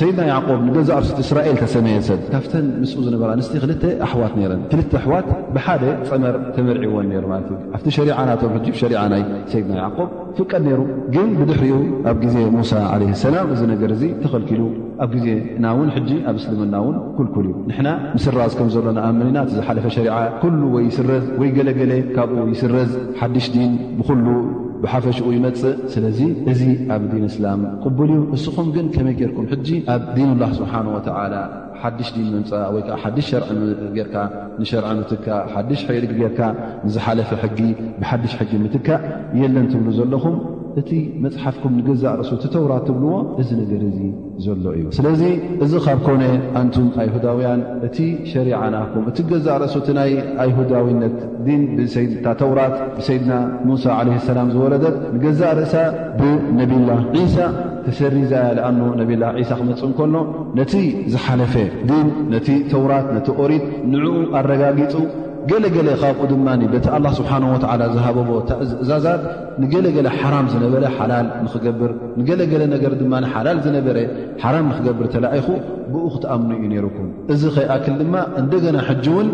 ሰይድና ያዕቆብ ንገዛ ኣርስቲ እስራኤል ተሰመየ ሰብ ካብተን ምስኡ ዝነበራ ኣንስቲ ክልተ ኣሕዋት ነይረን ክልተ ኣሕዋት ብሓደ ፀመር ተመርዒወን ነይሩ ማለት እዩ ኣብቲ ሸሪዓ ናቶም ሕጂ ሸሪዓ ናይ ሰይድና ያዕቆብ ፍቀድ ነይሩ ግን ብድሕሪኡ ኣብ ግዜ ሙሳ ዓለ ሰላም እዚ ነገር እዚ ተኸልኪሉ ኣብ ግዜና እውን ሕጂ ኣብ እስልምና እውን ኩልኩል እዩ ንሕና ምስራዝ ከም ዘሎ ንኣምን ኢና እቲ ዝሓለፈ ሸሪዓ ኩሉ ወይ ይስረዝ ወይ ገለገለ ካብኡ ይስረዝ ሓድሽ ዲን ብኩሉ ብሓፈሽኡ ይመፅእ ስለዚ እዚ ኣብ ዲን እስላም ቅቡል እዩ ንስኹም ግን ከመይ ጌርኩም ሕጂ ኣብ ዲን ላ ስብሓን ወተላ ሓድሽ ዲን ምምፃእ ወይ ከዓ ሓድሽ ሸርዒ ጌርካ ንሸርዒ ምትካእ ሓድሽ ሕርጊ ጌርካ ንዝሓለፈ ሕጊ ብሓድሽ ሕጊ ምትካእ የለን ትብሉ ዘለኹም እቲ መፅሓፍኩም ንገዛእ ርእሱ እቲ ተውራ ትብልዎ እዚ ነገር እዚ ዘሎ እዩ ስለዚ እዚ ካብ ኮነ ኣንቱም ኣይሁዳውያን እቲ ሸሪዓ ናኩም እቲ ገዛእ ርእሱ እቲ ናይ ኣይሁዳዊነት ዲን ብሰይታ ተውራት ብሰይድና ሙሳ ዓለ ሰላም ዝወረደት ንገዛእ ርእሳ ብነብላ ዒሳ ተሰሪዛ እያ ኣኣኑ ነብላ ዒሳ ክመፅእ እንከሎ ነቲ ዝሓለፈ ዲን ነቲ ተውራት ነቲ ኦሪት ንዕኡ ኣረጋጊፁ ገለገለ ካብኡ ድማ በቲ ኣላ ስብሓን ወላ ዝሃበቦ ተእዛዛት ንገለገለ ሓራም ዝነበረ ሓላል ንክገብር ንገለገለ ነገር ድማ ሓላል ዝነበረ ሓራም ንክገብር ተላኢኹ ብኡ ክትኣምኑ እዩ ነይሩኩም እዚ ከይኣክል ድማ እንደገና ሕጂ እውን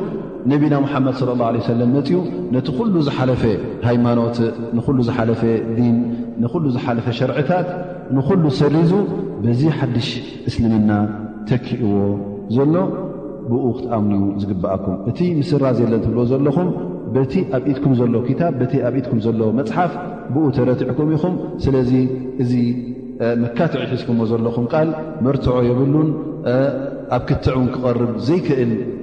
ነቢና ሙሓመድ ስለ ላ ለ ሰለም መፅኡ ነቲ ኩሉ ዝሓለፈ ሃይማኖት ንኩሉ ዝሓለፈ ዲን ንኩሉ ዝሓለፈ ሸርዕታት ንኩሉ ሰሪዙ በዚ ሓድሽ እስልምና ተኪእዎ ዘሎ ብኡ ክትኣምኑ ዩ ዝግብኣኩም እቲ ምስራዝ የለን ትብልዎ ዘለኹም በቲ ኣብ ኢድኩም ዘሎ ክታብ በቲ ኣብ ኢድኩም ዘሎ መፅሓፍ ብኡ ተረትዕኩም ኢኹም ስለዚ እዚ መካትዒ ሒዝኩምዎ ዘለኹም ቃል መርትዖ የብሉን ኣብ ክትዕ ውን ክቐርብ ዘይክእል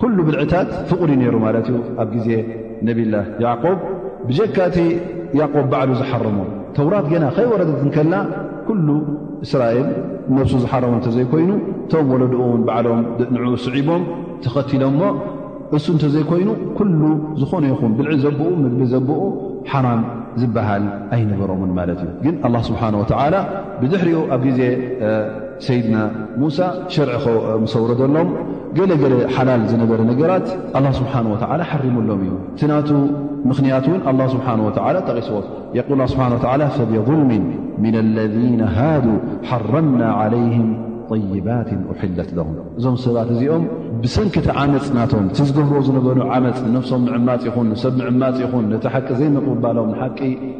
ኩሉ ብልዕታት ፍቑድ እዩ ነይሩ ማለት እዩ ኣብ ግዜ ነብላ ያዕቆብ ብጀካ እቲ ያቆብ ባዕሉ ዝሓረሞ ተውራት ገና ከይወረደት እንከላ ኩሉ እስራኤል ነብሱ ዝሓረሞ እንተዘይኮይኑ እቶም ወለድኡ ውን ባዕሎም ንዕኡ ስዒቦም ተኸቲሎሞ እሱ እንተዘይኮይኑ ኩሉ ዝኾነ ይኹን ብልዒ ዘብኡ ምግቢ ዘብኡ ሓራም ዝበሃል ኣይነበሮምን ማለት እዩ ግን ኣላ ስብሓን ወተዓላ ብድሕሪኡ ኣብ ግዜ ሰይድና ሙሳ ሸርዒ ምስ ኣውረደሎም ገለገለ ሓላል ዝነበረ ነገራት ኣላ ስብሓን ወተዓላ ሓሪሙሎም እዩ እቲ ናቱ ምኽንያት እውን ኣላ ስብሓን ወተዓላ ጠቒስዎ የቁል ስብሓ ወላ ፈብظልምን ምና ለذነ ሃዱ ሓረምና ዓለይህም طይባት ኡሕለት ለሁም እዞም ሰባት እዚኦም ብሰንኪቲ ዓመፅ ናቶም እቲ ዝገብርዎ ዝነበሩ ዓመፅ ንነፍሶም ምዕማፅ ይኹን ንሰብ ምዕማፅ ይኹን ነቲ ሓቂ ዘይምቕብባሎም ንሓቂ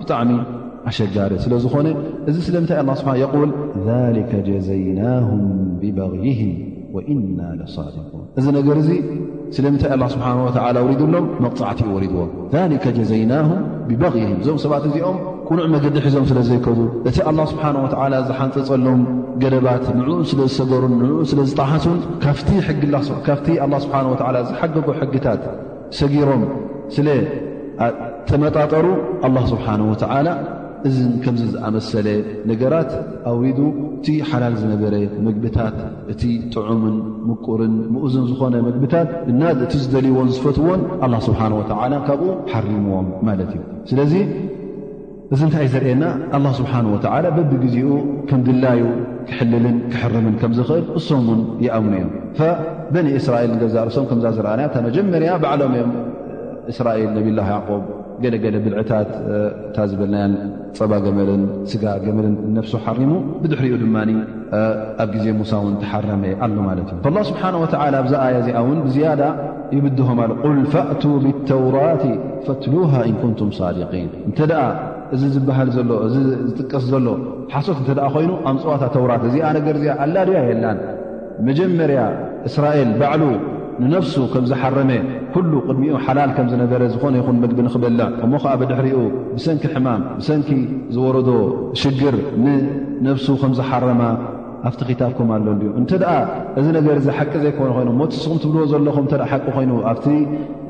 ብጣዕሚ ኣሸጋሪ ስለ ዝኾነ እዚ ስለምንታይ ኣላ ስብሓ የቁል ሊከ ጀዘይናሁም ብበይህም ወኢና ለሳድቁን እዚ ነገር እዚ ስለምንታይ ኣላ ስብሓን ወተላ ውሪድሎም መቕፃዕቲ ዩ ወሪድዎም ሊከ ጀዘይናሁም ብበይህም እዞም ሰባት እዚኦም ቅኑዕ መገዲ ሒዞም ስለ ዘይከዱ እቲ ኣላ ስብሓን ወተዓላ ዝሓንፀፀሎም ገደባት ንኡ ስለ ዝሰገሩን ንኡ ስለ ዝጠሓሱን ካብቲ ሕጊ ካብቲ ኣላ ስብሓን ወላ ዝሓገጎ ሕግታት ሰጊሮም ስለ ተመጣጠሩ ኣላህ ስብሓን ወተዓላ እዚ ከምዚ ዝኣመሰለ ነገራት ኣውሪዱ እቲ ሓላል ዝነበረ መግብታት እቲ ጥዑምን ምቁርን ምኡዝን ዝኾነ መግብታት እና እቲ ዝደልዎን ዝፈትዎን ኣላ ስብሓን ወተዓላ ካብኡ ሓሪምዎም ማለት እዩ ስለዚ እዚ እንታይ ዘርእየና ኣላ ስብሓን ወተዓላ በብግዜኡ ከም ድላዩ ክሕልልን ክሕርምን ከም ዝኽእል እሶም እውን ይኣምኑ እዮም በኒ እስራኤል ንገዛ ርእሶም ከምዛ ዝረኣናያ እታ መጀመርያ ባዕሎም እዮም እስራኤል ነብላ ያቆብ ገለገለ ብልዕታት እታ ዝበልናያን ፀባ ገመልን ስጋ ገመልን ነፍሱ ሓሪሙ ብድሕሪኡ ድማ ኣብ ግዜ ሙሳ እውን ተሓረመ ኣሎ ማለት እዩ ስብሓን ወተላ ኣብዛ ኣያ እዚኣ እውን ብዝያዳ ይብድሆም ኣሎ ቁል ፈእቱ ብተውራት ፈትሉሃ እን ኩንቱም ሳድቂን እንተ እዚ ዝበሃል ዘሎ እዚ ዝጥቀስ ዘሎ ሓሶት እተ ኮይኑ ኣምፅዋታ ተውራት እዚኣ ነገር እዚኣ ኣላድያ የላን መጀመርያ እስራኤል ባዕሉ ንነፍሱ ከም ዝሓረመ ኩሉ ቅድሚኡ ሓላል ከም ዝነበረ ዝኾነ ይኹን ምግቢ ንክበልዕ እሞ ከዓ ብድሕሪኡ ብሰንኪ ሕማም ብሰንኪ ዝወረዶ ሽግር ንነፍሱ ከም ዝሓረማ ኣብቲ ክታብኩም ኣሎ ዩ እንተ እዚ ነገር እዚ ሓቂ ዘይኮነ ኮይኑ ሞ ስኹም ትብልዎ ዘለኹም ተ ሓቂ ኮይኑ ኣብቲ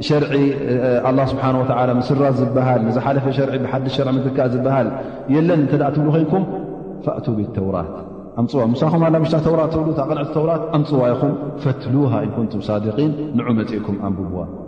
ሸርዒ ኣላ ስብሓን ወላ ምስራት ዝበሃል ንዝሓለፈ ሸር ብሓዲ ሸር ምትካእ ዝበሃል የለን እተ ትብሉ ኮይንኩም ፋእቱ ብተውራት ኣምፅዋ ምሳኹም ኣላ ምሽ ተውራት ትብሉ ቅንዕቲ ተውራት ኣምፅዋ ኢኹም ፈትሉሃ ኢንኩንቱም ሳድቂን ንዑ መፅእኩም ኣንብብዋ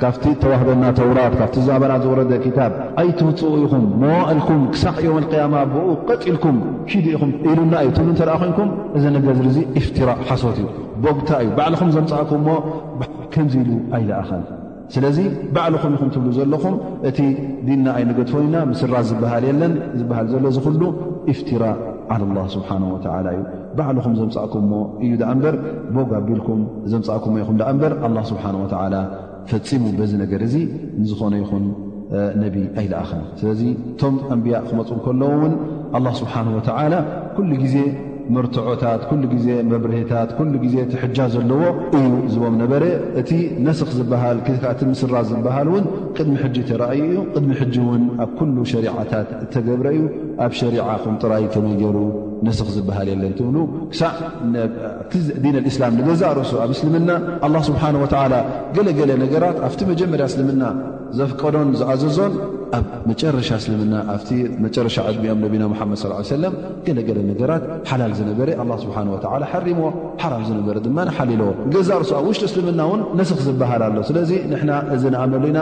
ካብቲ እተዋህበና ተውራት ካብቲ ዛበራ ዝወረደ ክታብ ኣይትውፅኡ ኢኹም መዋእልኩም ክሳዕ ዮም ኣልቅያማ ብኡ ቀፅ ኢልኩም ኪዱ ኢኹም ኢሉና እዩ ትብሉ እንተደኣ ኮንኩም እዚ ነገዝሪ እዙ ኢፍትራ ሓሶት እዩ ቦግታ እዩ ባዕልኹም ዘምፃእኩም ሞ ከምዚ ኢሉ ኣይለኣኸን ስለዚ ባዕልኹም ኢኹም ትብሉ ዘለኹም እቲ ዲና ኣይንገድፎን ኢና ምስራ ዝበሃል የለን ዝበሃል ዘሎ ዝኽሉ ኢፍትራ ዓላ ላ ስብሓን ወተላ እዩ ባዕልኹም ዘምፃእኩምዎ እዩ ዳኣ እምበር ቦግ ኣቢልኩም ዘምፃእኩምዎ ይኹም ዳኣ እምበር ኣላ ስብሓን ወተዓላ ፈፂሙ በዚ ነገር እዚ ንዝኾነ ይኹን ነቢ ኣይለኣኸን ስለዚ እቶም ኣንብያ ክመፁ ከለዉ እውን ኣላ ስብሓን ወተዓላ ኩሉ ግዜ መርትዖታት ኩሉ ግዜ መብርህታት ኩሉ ግዜ ትሕጃ ዘለዎ እዩ ዝቦም ነበረ እቲ ነስኽ ዝበሃል እቲ ምስራ ዝበሃል እውን ቅድሚ ሕጂ ተረእዩ እዩ ቅድሚ ሕጂ እውን ኣብ ኩሉ ሸሪዓታት እተገብረ እዩ ኣብ ሸሪዓኹም ጥራይ ከመይ ገይሩ ነስኽ ዝበሃል የለን ትብሉ ክሳዕ ኣብቲ ዲን ኣልእስላም ንገዛእ ርእሱ ኣብ እስልምና ኣላ ስብሓን ወተዓላ ገለገለ ነገራት ኣብቲ መጀመርያ እስልምና ዘፍቀዶን ዝኣዘዞን ኣብ መጨረሻ እስልምና ኣብቲ መጨረሻ ዕድሚኦም ነቢና ሙሓመድ ስ ሰለም ገለገለ ነገራት ሓላል ዝነበረ ኣላ ስብሓን ወተዓላ ሓሪምዎ ሓራም ዝነበረ ድማ ንሓሊልዎ ንገዛእ ርእሱ ኣብ ውሽጢ እስልምና እውን ነስኽ ዝበሃል ኣሎ ስለዚ ንሕና እዚ ንኣመሉ ኢና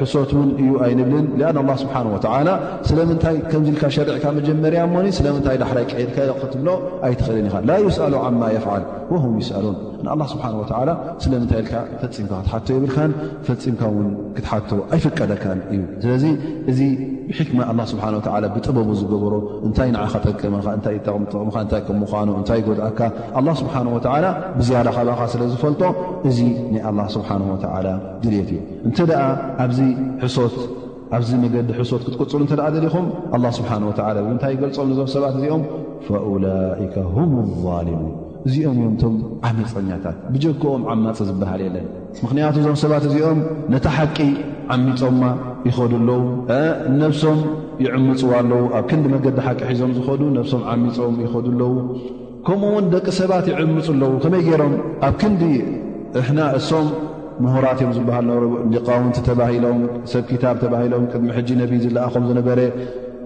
ሕሶት እውን እዩ ኣይንብልን ኣን ኣላ ስብሓን ወተዓላ ስለምንታይ ከምዚ ኢልካ ሸሪዕካ መጀመርያ እሞኒ ስለምንታይ ዳሕራይ ቀይድካዮ ክትብሎ ኣይትኽእልን ኢኻ ላ ይስኣሉ ዓማ የፍዓል ወሁም ይስኣሉን ንኣላ ስብሓን ወተዓላ ስለምንታይ ኢልካ ፈፂምካ ክትሓቶ የብልካን ፈፂምካ እውን ክትሓቶ ኣይፍቀደካን እዩ ስለዚ እዚ ብሕክማ ኣላ ስብሓን ወተዓላ ብጥበቡ ዝገበሮ እንታይ ንዓኻ ጠቅመኻ እንታይ ጠቕምጥቕምኻ እንታይ ከም ምዃኑ እንታይ ጎድኣካ ኣላ ስብሓን ወተዓላ ብዝያዳ ካባኻ ስለ ዝፈልጦ እዚ ናይ ኣላ ስብሓን ወተዓላ ድልት እዩ እንተ ደኣ ኣብዚ ሕሶት ኣብዚ መገዲ ሕሶት ክትቅፅሉ እተ ደሊኹም ኣላ ስብሓን ወተላ እንታይ ይገልፆም ነዞም ሰባት እዚኦም ፈውላይከ ሁም ዛሊሙን እዚኦም እዮም እቶም ዓመፀኛታት ብጀክኦም ዓማፂ ዝበሃል የለን ምኽንያቱ እዞም ሰባት እዚኦም ነታ ሓቂ ዓሚፆማ ይኸዱ ኣለዉ ነብሶም ይዕምፅዋ ኣለዉ ኣብ ክንዲ መገዲ ሓቂ ሒዞም ዝኸዱ ነብሶም ዓሚፆም ይኸዱ ኣለዉ ከምኡ ውን ደቂ ሰባት ይዕምፁ ኣለዉ ከመይ ገይሮም ኣብ ክንዲ እሕና እሶም ምሁራት እዮም ዝበሃሉ ነበሩ ሊቃውንቲ ተባሂሎም ሰብ ክታብ ተባሂሎም ቅድሚ ሕጂ ነቢ ዝለኣኾም ዝነበረ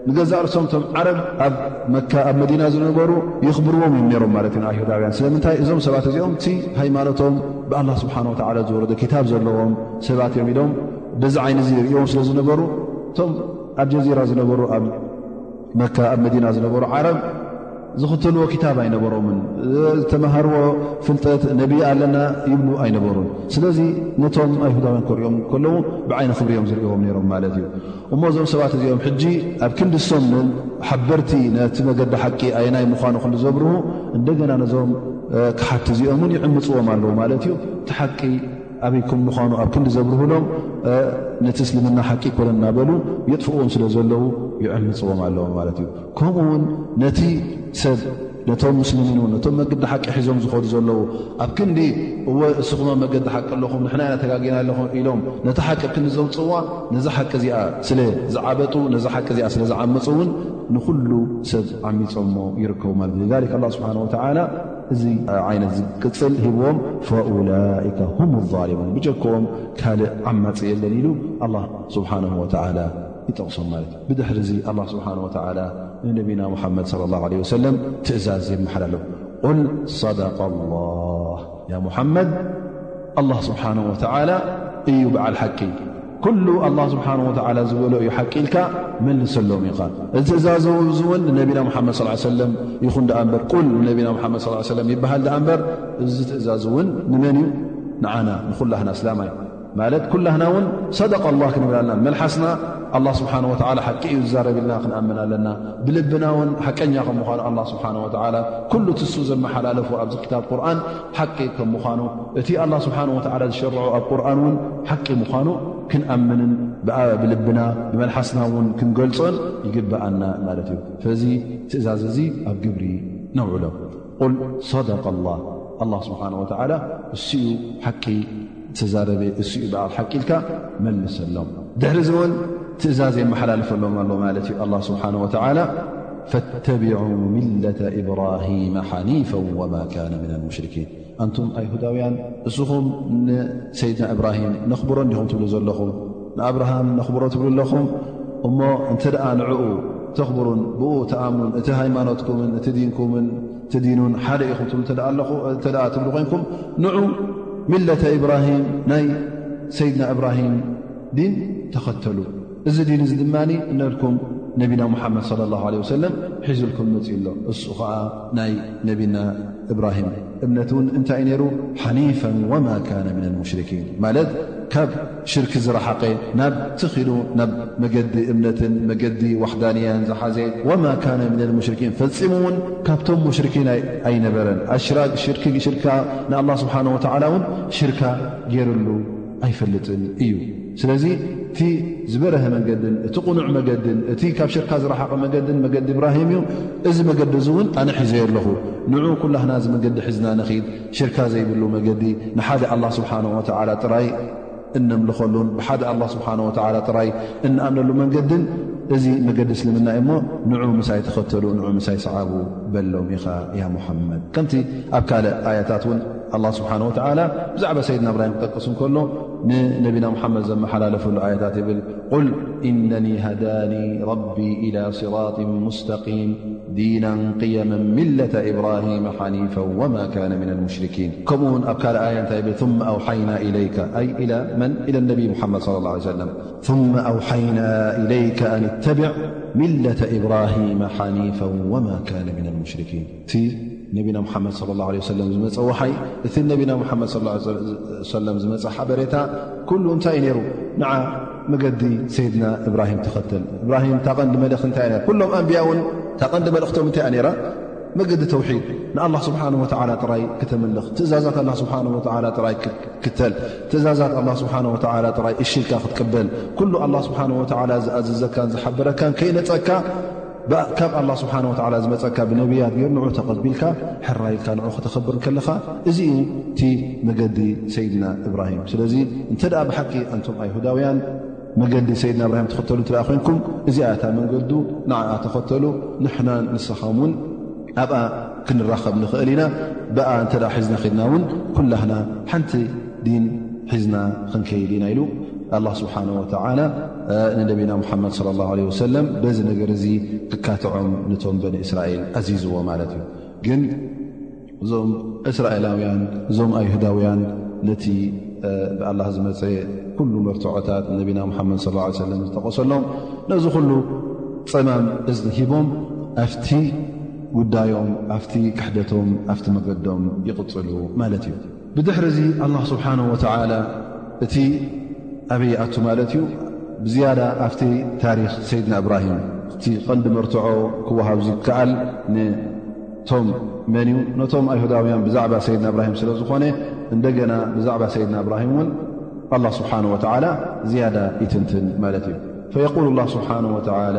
ንገዛእ ርሶም እቶም ዓረብ ኣብ መካ ኣብ መዲና ዝነበሩ ይኽብርዎም እዮም ነሮም ማለት እዩ ኣይሁዳውያን ስለምንታይ እዞም ሰባት እዚኦም እቲ ሃይማኖቶም ብኣላ ስብሓን ወተዓላ ዝወረደ ክታብ ዘለዎም ሰባት እዮም ኢሎም በዚ ዓይን እዚ ይርእዎም ስለ ዝነበሩ እቶም ኣልጀዚራ ዝነበሩ ኣብ መካ ኣብ መዲና ዝነበሩ ዓረብ ዝኽተልዎ ክታብ ኣይነበሮምን ዝተመሃርዎ ፍልጠት ነቢ ኣለና ይብሉ ኣይነበሩን ስለዚ ነቶም ኣይሁዳውያን ክሪኦም ከለዉ ብዓይኒ ክብሪኦም ዝርእዎም ነይሮም ማለት እዩ እሞ እዞም ሰባት እዚኦም ሕጂ ኣብ ክንዲ ሶም ሓበርቲ ነቲ መገዲ ሓቂ ኣየናይ ምዃኑ ክንዲ ዘብርሁ እንደገና ነዞም ክሓቲ እዚኦምን ይዕምፅዎም ኣለዉ ማለት እዩ እቲ ሓቂ ኣበይ ከም ምዃኑ ኣብ ክንዲ ዘብርህሎም ነቲ እስልምና ሓቂ ኣይኮነን እናበሉ የጥፍእዎም ስለ ዘለዉ ይዕምፅዎም ኣለዎም ማለት እዩ ከምኡ ውን ነቲ ሰብ ነቶም ሙስልሚን እውን ነቶም መገዲ ሓቂ ሒዞም ዝኸዱ ዘለዉ ኣብ ክንዲ እወ እስኹም ኣብ መገዲ ሓቂ ኣለኹም ንሕና ኢና ተጋጊና ኣለኹ ኢሎም ነቲ ሓቂ ኣብ ክንዲ ዘውፅእዋ ነዚ ሓቂ እዚኣ ስለ ዝዓበጡ ነዚ ሓቂ እዚኣ ስለ ዝዓመፁ እውን ንኹሉ ሰብ ዓሚፆሞ ይርከቡ ማለት እዩ ሊክ ኣላ ስብሓን ወተዓላ እዚ ዓይነት ቅፅል ሂብዎም ፈውላካ ሁም ዛሊሙን ብጀክኦም ካልእ ዓማፂ የለን ኢሉ ኣላ ስብሓን ወተላ ይጠቕሶም ማለት እዩ ብድሕሪ እዚ ኣላ ስብሓን ወተላ ንነቢና ሙሓመድ ለ ላ ለ ወሰለም ትእዛዝ የመሓላሎ ቁል ሰደቃ ላ ያ ሙሓመድ ኣላ ስብሓን ወተላ እዩ በዓል ሓቂ ኩሉ ኣላህ ስብሓን ወተዓላ ዝበሎ እዩ ሓቂ ኢልካ መልሰሎም ኢኻ እዚ ትእዛዝ እዚ እውን ንነቢና ሙሓመድ ስ ሰለም ይኹን ድኣ እምበር ቁል ንነቢና ሓመድ ስ ሰለም ይበሃል ድኣ እምበር እዚ ትእዛዝ እውን ንመን እዩ ንዓና ንኩላህና እስላማይ ማለት ኩላህና እውን ሰደቅ ኣላ ክንብል ኣለና መልሓስና ኣላ ስብሓን ወተላ ሓቂ እዩ ዝዛረብ ኢልና ክንኣምን ኣለና ብልብና እውን ሓቀኛ ከም ምኳኑ ኣላ ስብሓን ወተላ ኩሉ ትሱ ዘመሓላለፉ ኣብዚ ክታብ ቁርን ሓቂ ከም ምዃኑ እቲ ኣላ ስብሓን ወተዓላ ዝሸርዖ ኣብ ቁርን እውን ሓቂ ምዃኑ ክንኣምንን ብልብና ብመልሓስና እውን ክንገልፆን ይግብኣና ማለት እዩ ፈዚ ትእዛዝ እዚ ኣብ ግብሪ ነውዕሎ ቁል ሰደቀ ላ ኣላ ስብሓን ወተዓላ እሱኡ ሓቂ ዝተዛረበ እሱ እዩ በዓል ሓቂ ኢልካ መልሰሎም ድሕሪ እዚ እውን ትእዛዝ የመሓላልፈሎም ኣሎ ማለት እዩ ኣላ ስብሓን ወተላ ፈተቢዑ ሚለተ እብራሂማ ሓኒፈ ወማ ካነ ምና ሙሽርኪን ኣንቱም ኣይሁዳውያን እስኹም ንሰይድና እብራሂም ነኽብሮ እንዲኹም ትብሉ ዘለኹም ንኣብርሃም ነኽብሮ ትብሉ ኣለኹም እሞ እንተ ደኣ ንዕኡ ተኽብሩን ብኡ ተኣምኑን እቲ ሃይማኖትኩምን እቲ ዲንኩምን ትዲኑን ሓደ ኢኹም ትብሉ እተኣ ትብሉ ኮይንኩም ንዑ ሚለተ እብራሂም ናይ ሰይድና እብራሂም ዲን ተኸተሉ እዚ ዲን እዚ ድማ እነልኩም ነቢና ሙሓመድ ለ ላ ለ ወሰለም ሒዙልኩም መፅ ኣሎ እሱ ከዓ ናይ ነቢና እብራሂም እምነት እውን እንታይ እዩ ነይሩ ሓኒፈን ወማ ካነ ምን ልሙሽርኪን ማለት ካብ ሽርኪ ዝረሓቐ ናብቲ ኪኑ ናብ መገዲ እምነትን መገዲ ዋሕዳንያን ዝሓዘ ወማ ካነ ምነል ሙሽርኪን ፈፂሙ እውን ካብቶም ሙሽርኪን ኣይነበረን ኣሽራግ ሽርኪ ሽርካ ንኣላ ስብሓን ወተዓላ እውን ሽርካ ገይርሉ ኣይፈልጥን እዩ ስለዚ እቲ ዝበረሀ መገድን እቲ ቕኑዕ መገድን እቲ ካብ ሽርካ ዝረሓቐ መገድን መገዲ እብራሂም እዩ እዚ መገዲ እዚ እውን ኣነ ሒዘዮ ኣለኹ ንዑ ኩላህና እዚ መገዲ ሒዝና ንኽድ ሽርካ ዘይብሉ መገዲ ንሓደ ኣላ ስብሓን ወተዓላ ጥራይ እነምልኸሉን ብሓደ ኣላ ስብሓን ወተዓላ ጥራይ እንኣምነሉ መንገድን እዚ መገዲ እስልምና እዩሞ ንዑ ምሳይ ተኸተሉ ንዑ ምሳይ ሰዓቡ በሎም ኢኻ ያ ሙሓመድ ከምቲ ኣብ ካልእ ኣያታት እውን ኣላ ስብሓን ወተዓላ ብዛዕባ ሰይድና እብራሂም ክጠቅስ እንከሎ ንነቢና ሙሓመድ ዘመሓላለፈሉ ኣያታት ይብል قل إنني هداني ربي إلى صراط مستقيم دينا قيما ملة إبراهيم حنيفا وما كان من المشركينإلى انبي محم صل الله عل سلمثم أوحينا إليك أن اتبع ملة إبراهيم حنيفا وما كان من المشركين እቲ ነቢና ሙሓመድ صለ ላه ለ ሰለም ዝመፀ ውሓይ እቲ ነቢና ሙሓመድ ሰለም ዝመፀ ሓበሬታ ኩሉ እንታይ እዩ ነይሩ ንዓ መገዲ ሰይድና እብራሂም ተኸተል እብራሂም ታቐንዲ መልእኽቲ እንታይ እያ ኩሎም ኣንብያ እውን ታቐንዲ መልእኽቶም እንታይ እያ ነራ መገዲ ተውሒድ ንኣላ ስብሓን ወላ ጥራይ ክተምልኽ ትእዛዛት ኣላ ስብሓ ወላ ጥራይ ክትክተል ትእዛዛት ኣላ ስብሓ ወ ጥራይ እሽልካ ክትቅበል ኩሉ ኣላ ስብሓን ወላ ዝኣዘዘካን ዝሓበረካን ከይነፀካ ካብ ኣላ ስብሓን ወላ ዝመፀካ ብነብያት ገይሩ ንዑ ተቐቢልካ ሕራ ኢልካ ንዑ ከተኸብር ከለኻ እዚ እዩ እቲ መገዲ ሰይድና እብራሂም ስለዚ እንተ ደኣ ብሓቂ ኣንቶም ኣይሁዳውያን መገዲ ሰይድና እብራሂም ተኸተሉ እትኣ ኮንኩም እዚኣ እታ መንገዱ ንዓ ተኸተሉ ንሕና ንስኻም እውን ኣብኣ ክንራኸብ ንኽእል ኢና ብኣ እንተ ሒዝና ክድና እውን ኩላህና ሓንቲ ዲን ሒዝና ክንከይድ ኢና ኢሉ ኣላ ስብሓን ወተላ ንነቢና ሙሓመድ صለ ላه ለ ወሰለም በዚ ነገር እዚ ክካትዖም ነቶም በኒ እስራኤል ኣዚዝዎ ማለት እዩ ግን እዞም እስራኤላውያን እዞም ኣይሁዳውያን ነቲ ብኣላ ዝመፀ ኩሉ መርትዖታት ነቢና ሙሓመድ ለ ሰለም ዝተቐሰሎም ነዚ ኩሉ ፀማም እዚ ሂቦም ኣብቲ ጉዳዮም ኣብቲ ክሕደቶም ኣብቲ መገዶም ይቕፅሉ ማለት እዩ ብድሕሪ እዚ ኣላ ስብሓን ወተላ እቲ ኣበይ ይኣቱ ማለት እዩ ብዝያዳ ኣብቲ ታሪክ ሰይድና እብራሂም እቲ ቐንዲ መርትዖ ክወሃብ ዝከኣል ንቶም መን እዩ ነቶም ኣይሁዳውያን ብዛዕባ ሰይድና እብራሂም ስለ ዝኾነ እንደገና ብዛዕባ ሰይድና እብራሂም እውን ኣላ ስብሓን ወተላ ዝያዳ ይትንትን ማለት እዩ ፈየቁል ላ ስብሓን ወተላ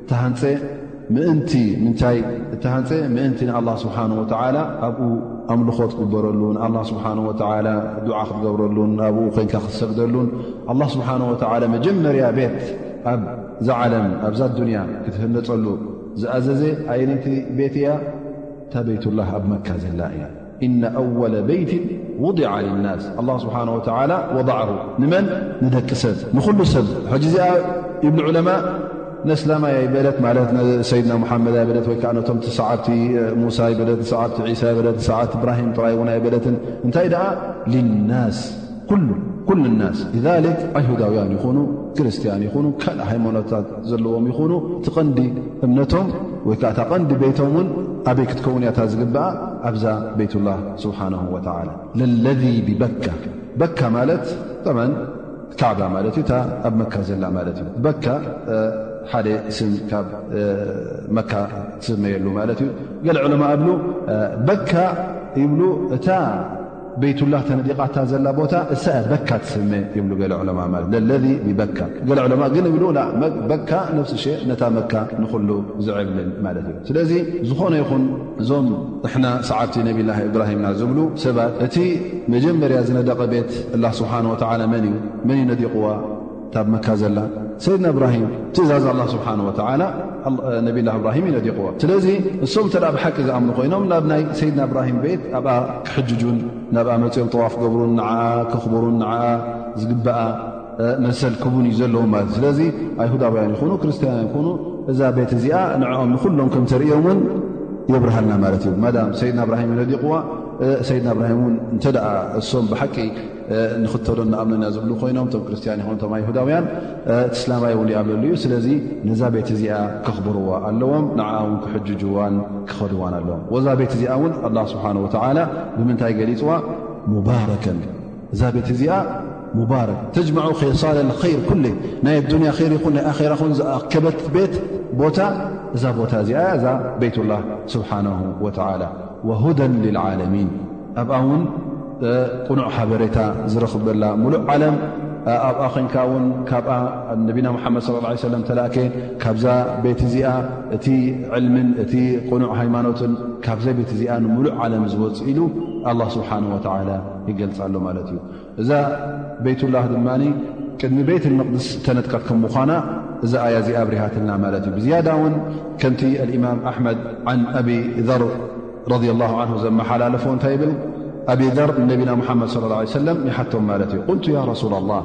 እተሃንፀ ምእንቲ ምንታይ እተሃንፀ ምእንቲ ንኣላ ስብሓን ወተዓላ ኣብኡ ኣምልኾ ትግበረሉን ንኣላ ስብሓን ወተዓላ ዱዓ ክትገብረሉን ኣብኡ ኮንካ ክትሰግደሉን ኣላ ስብሓን ወተዓላ መጀመርያ ቤት ኣብ ዛዓለም ኣብዛ ኣዱንያ ክትህነፀሉ ዝኣዘዘ ኣየነይቲ ቤት እያ እታ ቤይትላህ ኣብ መካ ዘላ እያ እነ ኣወለ በይት ውድዓ ልናስ ኣላ ስብሓን ወተላ ወضዕሁ ንመን ንደቂ ሰብ ንኩሉ ሰብ ሕጂ እዚኣ ይብሉ ዑለማ ነስላማ ኣይበለት ማለት ሰይድና ሙሓመድ ኣይበለት ወይከዓ ነቶም ሰዓብቲ ሙሳ ኣይበለት ሰዓብቲ ዒሳ ኣይበለት ሰዓብቲ እብራሂም ጥራይ እውን ኣይበለትን እንታይ ደኣ ልናስ ኩሉ ናስ ሊክ ኣይሁዳውያን ይኹኑ ክርስትያን ይኹኑ ካልእ ሃይማኖታት ዘለዎም ይኹኑ እቲ ቐንዲ እምነቶም ወይ ከዓ እታ ቐንዲ ቤቶም እውን ኣበይ ክትከውን እያታ ዝግብኣ ኣብዛ ቤትላ ስብሓን ወተላ ለለذ ብበካ በካ ማለት ጠመን ካዕባ ማለት እዩ እታ ኣብ መካ ዘላ ማለት እዩ በካ ሓደ ስም ካብ መካ ትስመየሉ ማለት እዩ ገለ ዕለማ ኣብሉ በካ ይብሉ እታ ቤይቱላህ ተነዲቓታ ዘላ ቦታ እሳ እያ በካ ትስመ ይብሉ ገለ ዑለማ ማለት ለለ ብበካ ገለ ዑለማ ግን ይብሉ በካ ነብሲ ሸ ነታ መካ ንኹሉ ዝዕብልል ማለት እዩ ስለዚ ዝኾነ ይኹን እዞም ንሕና ሰዓብቲ ነብላ እብራሂምና ዝብሉ ሰባት እቲ መጀመርያ ዝነደቐ ቤት ላ ስብሓን ወተዓላ መን እዩ መን እዩ ነዲቕዋ እታብ መካ ዘላ ሰይድና እብራሂም ትእዛዝ ኣላ ስብሓን ወተላ ነብላ እብራሂም ይነዲቕዎ ስለዚ እሶም እተ ብሓቂ ዝኣምኑ ኮይኖም ናብ ናይ ሰይድና እብራሂም ቤት ኣብኣ ክሕጅጁን ናብኣ መፅኦም ጠዋፍ ገብሩን ንዓ ክኽብሩን ንዓ ዝግበኣ መሰል ክቡን እዩ ዘለዎም ማለት እዩ ስለዚ ኣይሁዳውያን ይኹኑ ክርስትያን ይኹኑ እዛ ቤት እዚኣ ንዕኦም ንኩሎም ከም ተርእዮም እውን የብርሃልና ማለት እዩ ማዳም ሰይድና እብራሂም ይነዲቕዋ ሰይድና እብራሂም እውን እንተ እሶም ብሓቂ ንኽተሎ ንኣምኖን እያ ዝብሉ ኮይኖም እቶም ክርስትያን ይኹኑ እቶም ኣይሁዳውያን እቲ እስላማይ እውን ይኣምነሉ እዩ ስለዚ ነዛ ቤት እዚኣ ከኽብርዋ ኣለዎም ንዓ ውን ክሕጅጅዋን ክኸድዋን ኣለዎም ወዛ ቤት እዚኣ እውን ኣላ ስብሓን ወተዓላ ብምንታይ ገሊፅዋ ሙባረከን እዛ ቤት እዚኣ ሙባረክ ተጅመዑ ኸሳለ ኸይር ኩለ ናይ ኣዱንያ ር ይኹን ናይ ኣኼራ ኹን ዝኣከበት ቤት ቦታ እዛ ቦታ እዚኣ እያ እዛ ቤይትላ ስብሓን ወተዓላ ወሁዳ ልዓለሚን ኣብኣ ውን ቅኑዕ ሓበሬታ ዝረኽበላ ሙሉእ ዓለም ኣብኣ ኮንካ ውን ካብኣ ነቢና ሙሓመድ ስለ ላ ሰለም ተላእከ ካብዛ ቤት እዚኣ እቲ ዕልምን እቲ ቅኑዕ ሃይማኖትን ካብዘ ቤት እዚኣ ንሙሉእ ዓለም ዝወፅ ኢሉ ኣላ ስብሓን ወተላ ይገልፃሉ ማለት እዩ እዛ ቤይቱላህ ድማ ቅድሚ ቤይት ልመቅድስ እተነድቀት ከም ምዃና እዛ ኣያ እዚኣ ኣብርሃትና ማለት እዩ ብዝያዳ እውን ከምቲ ኣልእማም ኣሕመድ ዓን ኣቢ ዘር ረድ ላሁ ዓን ዘመሓላለፎ እንታይ ይብል ኣቢ ዘር ንነቢና ሙሓመድ ለ ላ ሰለም ይሓቶም ማለት እዩ ቁልቱ ያ ረሱላ ላህ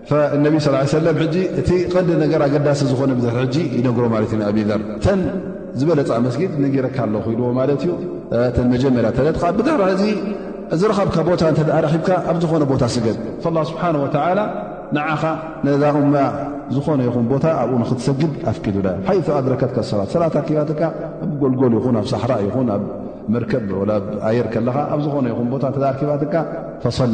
ፈነቢ ስ ሰለም ሕጂ እቲ ቐንዲ ነገር ኣገዳሲ ዝኾነ ብድሕሪ ሕጂ ይነግሮ ማለት እዩ ንኣብዘር ተን ዝበለፃ መስጊድ ነጊረካ ኣለኹ ኢልዎ ማለት እዩ ተን መጀመርያ ተለጥቃ ብድሕሪ ሕዚ ዝረኸብካ ቦታ እንተ ረኺብካ ኣብ ዝኾነ ቦታ ስገድ ላ ስብሓን ወተላ ንዓኻ ነዛ እማ ዝኾነ ይኹን ቦታ ኣብኡ ንክትሰግድ ኣፍቂዱላ ሓይ ኣድረከትካ ሰላት ሰላት ኣኪባትካ ኣብ ጎልጎል ይኹን ኣብ ሳሕራ ይኹን ኣብ መርከብ ብ ኣየር ከለኻ ኣብ ዝኾነ ይኹን ቦታ እተ ኣርኪባትካ ፈሰል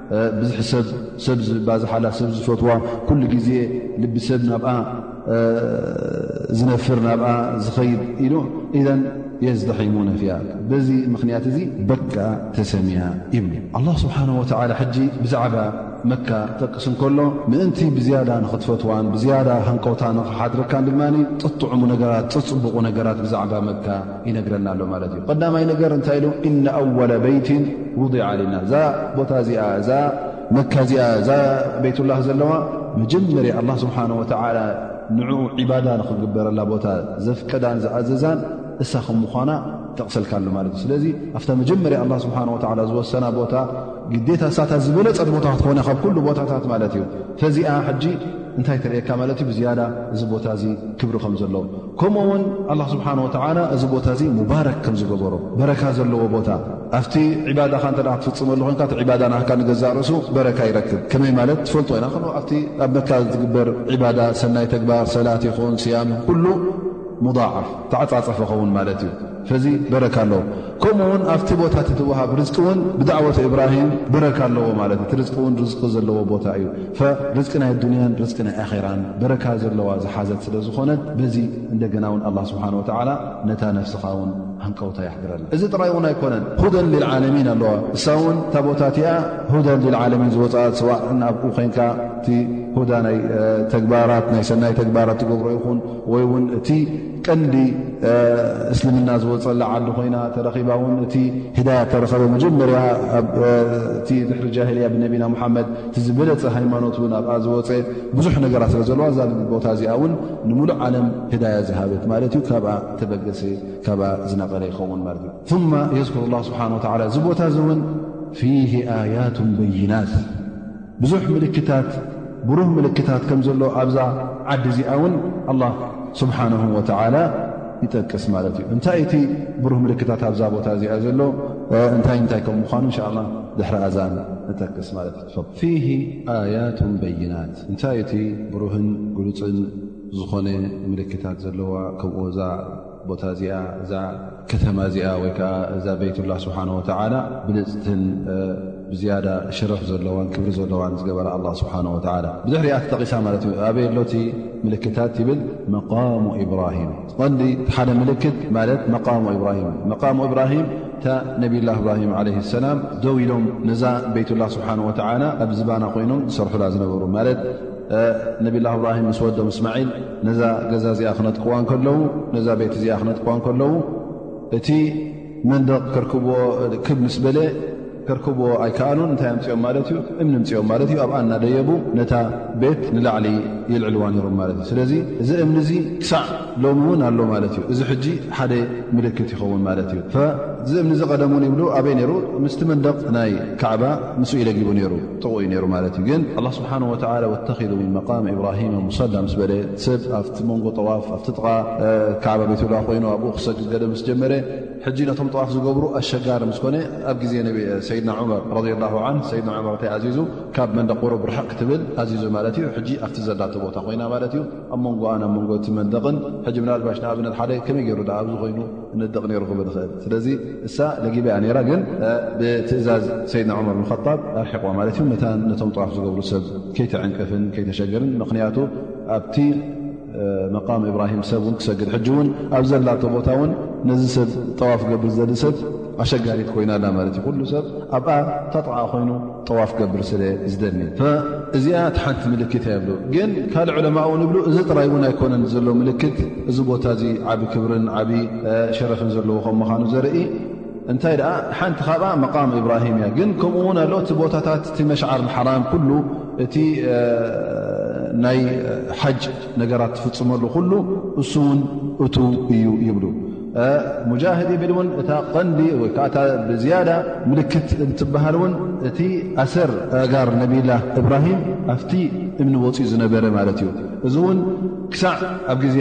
ብዝሒ ሰብ ሰብ ዝባዝሓላ ሰብ ዝፈትዋ ኩሉ ግዜ ልቢ ሰብ ናብኣ ዝነፍር ናብኣ ዝኸይድ ኢሉ ኢዘን የዝደሒሙነ ፍያ በዚ ምኽንያት እዚ በካ ተሰምያ ይብሉ ኣላ ስብሓን ወተላ ሕጂ ብዛዕባ መካ ጠቅስ እንከሎ ምእንቲ ብዝያዳ ንኽትፈትዋን ብዝያዳ ሃንቀውታ ንኽሓድረካን ድማ ጥጥዑሙ ነገራት ፅፅቡቑ ነገራት ብዛዕባ መካ ይነግረና ኣሎ ማለት እዩ ቀዳማይ ነገር እንታይ ኢሉ እነ ኣወለ በይትን ውضዓ ለና እዛ ቦታ እዚኣ እዛ መካ እዚኣ እዛ ቤትላህ ዘለዋ መጀመርያ ኣላ ስብሓን ወተላ ንዕኡ ዒባዳ ንክግበረላ ቦታ ዘፍቀዳን ዝኣዘዛን እሳ ከም ምኳና ጠቕሰልካ ኣሎ ማለት እዩ ስለዚ ኣብታ መጀመርያ ኣላ ስብሓን ወላ ዝወሰና ቦታ ግዴታ እሳታ ዝበለፀት ቦታ ክትኮነ ካብ ኩሉ ቦታታት ማለት እዩ ፈዚኣ ሕጂ እንታይ ተርእካ ማለት እዩ ብዝያዳ እዚ ቦታ እዚ ክብሪ ከም ዘሎ ከምኡ ውን ኣላ ስብሓን ወተዓላ እዚ ቦታ እዚ ሙባረክ ከም ዝገበሮ በረካ ዘለዎ ቦታ ኣብቲ ዕባዳኻ እተ ክትፍፅመሉ ኮንካ እቲ ዕባዳ ናካ ንገዛእ ርእሱ በረካ ይረክብ ከመይ ማለት ትፈልጦ ኢና ከ ኣብቲ ኣብ መካ ዝትግበር ዕባዳ ሰናይ ተግባር ሰላት ይኹን ስያም ኩሉ ሙዳዓፍ ተዓፃፀፈ ኸውን ማለት እዩ ፈዚ በረካ ኣለዎ ከምኡ ውን ኣብቲ ቦታ ትትወሃብ ርዝቂ እውን ብዳዕወት እብራሂም በረካ ኣለዎ ማለት እቲ ርዝቂ እውን ርዝቂ ዘለዎ ቦታ እዩ ርዝቂ ናይ ኣዱንያን ርዝቂ ናይ ኣኼራን በረካ ዘለዋ ዝሓዘት ስለ ዝኾነት በዚ እንደገና እውን ኣላ ስብሓን ወተላ ነታ ነፍስኻ እውን ሃንቀውታ የሕድረና እዚ ጥራይ እውን ኣይኮነን ሁደን ልልዓለሚን ኣለዋ እሳ እውን እታ ቦታ እቲኣ ሁደን ልልዓለሚን ዝወፅኣ ስዋእ ኣብኡ ኮንካ እቲ ሁዳ ናይ ተግባራት ናይ ሰናይ ተግባራት ትገብሮ ይኹን ወይ እውን እቲ ቀንዲ እስልምና ዝወፀላ ዓዲ ኮይና ተረኺባ ውን እቲ ህዳያ ተረኸበ መጀመርያ ኣብቲ ድሕሪ ጃሂልያ ብነቢና ሙሓመድ እቲ ዝበለፀ ሃይማኖት ውን ኣብኣ ዝወፀ ብዙሕ ነገራት ስለ ዘለዋ እዛ ቦታ እዚኣ ውን ንሙሉእ ዓለም ህዳያ ዝሃበት ማለት እዩ ካብኣ ተበገሰ ካብኣ ዝነቐለ ይኸውን ማለት እዩ ثማ የዝኩር ላ ስብሓን ወላ እዚ ቦታ እዚ እውን ፊህ ኣያት በይናት ብዙሕ ምልክታት ብሩህ ምልክታት ከም ዘሎ ኣብዛ ዓዲ እዚኣ ውን ኣላ ስብሓንሁ ወተዓላ ይጠቅስ ማለት እዩ እንታይ እቲ ብሩህ ምልክታት ኣብዛ ቦታ እዚኣ ዘሎ እንታይ እንታይ ከም ምኳኑ እንሻ ላ ድሕሪ ኣዛን ንጠቅስ ማለት እዩ ፊ ኣያት በይናት እንታይ እቲ ብሩህን ግሉፅን ዝኾነ ምልክታት ዘለዋ ከምኡወዛ ቦታ እዚኣ እዛ ከተማ እዚኣ ወይ ከዓ እዛ ቤትላ ስብሓን ወተላ ብልፅትን ብዝያዳ ሽረፍ ዘለዋን ክብሪ ዘለዋን ዝገበረ ኣላ ስብሓን ወተላ ብድሕሪኣ ተጠቂሳ ማለት እዩ ኣበይ ኣሎቲ ምልክታት ይብል መቃሙ ኢብራሂም ቐንዲ ሓደ ምልክት ማለት መቃሙ ኢብራሂም መቃሙ እብራሂም እታ ነብላ እብራሂም ለ ሰላም ደው ኢሎም ነዛ ቤትላ ስብሓን ወተላ ኣብ ዝባና ኮይኖም ዝሰርሑላ ዝነበሩ ማለት ነብላ እብራሂም ምስ ወዶም እስማዒል ነዛ ገዛ እዚኣ ክነጥቅዋ ከለዉ ነዛ ቤት እዚኣ ክነጥቅዋ ከለዉ እቲ መንደቕ ከርክብዎ ክብ ምስ በለ ከርክብዎ ኣይከኣሉን እንታይ ኣምፅኦም ማለት እዩ እምኒ ምፅኦም ማለት እዩ ኣብኣ እናደየቡ ነታ ቤት ንላዕሊ ይልዕልዋ ነይሮም ማለት እዩ ስለዚ እዚ እምኒ እዚ ክሳዕ ሎሚ እውን ኣሎ ማለት እዩ እዚ ሕጂ ሓደ ምልክት ይኸውን ማለት እዩ እዚ እምኒ እዚ ቀደም እውን ይብሉ ኣበይ ነይሩ ምስቲ መንደቕ ናይ ካዕባ ምስ ኢለጊቡ ነይሩ ጥቑ እዩ ነይሩ ማለት እዩ ግን ኣላ ስብሓን ወተላ ወተኪዱ ምን መቃም እብራሂም ሙሰላ ምስ በለ ሰብ ኣብቲ መንጎ ጠዋፍ ኣብቲ ጥቓ ካዕባ ቤትላ ኮይኑ ኣብኡ ክሰግድ ገደ ምስ ጀመረ ሕጂ ነቶም ጠዋፍ ዝገብሩ ኣሸጋሪ ምስ ኮነ ኣብ ግዜ ሰይድና ዑመር ረ ላ ን ሰይድና ዑመር እንታይ ኣዚዙ ካብ መንደቅ ቁሩብ ርሕቅ ክትብል ኣዚዙ ማለት እዩ ሕጂ ኣብቲ ዘላቶ ቦታ ኮይና ማለት እዩ ኣብ መንጎኣን ኣብ መንጎ እቲ መንደቕን ሕጂ ምናልባሽ ንኣብነት ሓደ ከመይ ገይሩ ኣ ኣብዚ ኮይኑ ንጥቕ ነሩ ክብል ይኽእል ስለዚ እሳ ለጊበያ ነራ ግን ብትእዛዝ ሰይድና ዑመር ንኸጣብ ኣርሒቕዋ ማለት እዩ መታ ነቶም ጠዋፍ ዝገብሩ ሰብ ከይተዕንቅፍን ከይተሸገርን ምክንያቱ ኣብቲ መቃም እብራሂም ሰብ እውን ክሰግድ ሕጂ እውን ኣብ ዘላቶ ቦታ እውን ነዚ ሰብ ጠዋፍ ገብር ዘሊ ሰብ ኣሸጋሪት ኮይና ኣላ ማለት እዩ ኩሉ ሰብ ኣብኣ ተጥዓ ኮይኑ ጠዋፍ ክገብር ስለ ዝደሊ እዚኣ እቲ ሓንቲ ምልክት እያ ይብሉ ግን ካልእ ዑለማእ ውን ይብሉ እዚ ጥራይ እውን ኣይኮነን ዘሎ ምልክት እዚ ቦታ እዚ ዓብ ክብርን ዓብ ሸረፍን ዘለዎ ከም ምዃኑ ዘርኢ እንታይ ደኣ ሓንቲ ካብኣ መቃም እብራሂም እያ ግን ከምኡ ውን ኣሎ እቲ ቦታታት እቲ መሽዓር ሓራም ኩሉ እቲ ናይ ሓጅ ነገራት ትፍፅመሉ ኩሉ እሱ እውን እቱ እዩ ይብሉ ሙጃህድ ይብል እውን እታ ቐንዲ ወይከዓ እታ ብዝያዳ ምልክት እንትበሃል እውን እቲ ኣሰር ኣእጋር ነብላ እብራሂም ኣብቲ እምኒ ወፅኡ ዝነበረ ማለት እዩ እዚ እውን ክሳዕ ኣብ ግዜ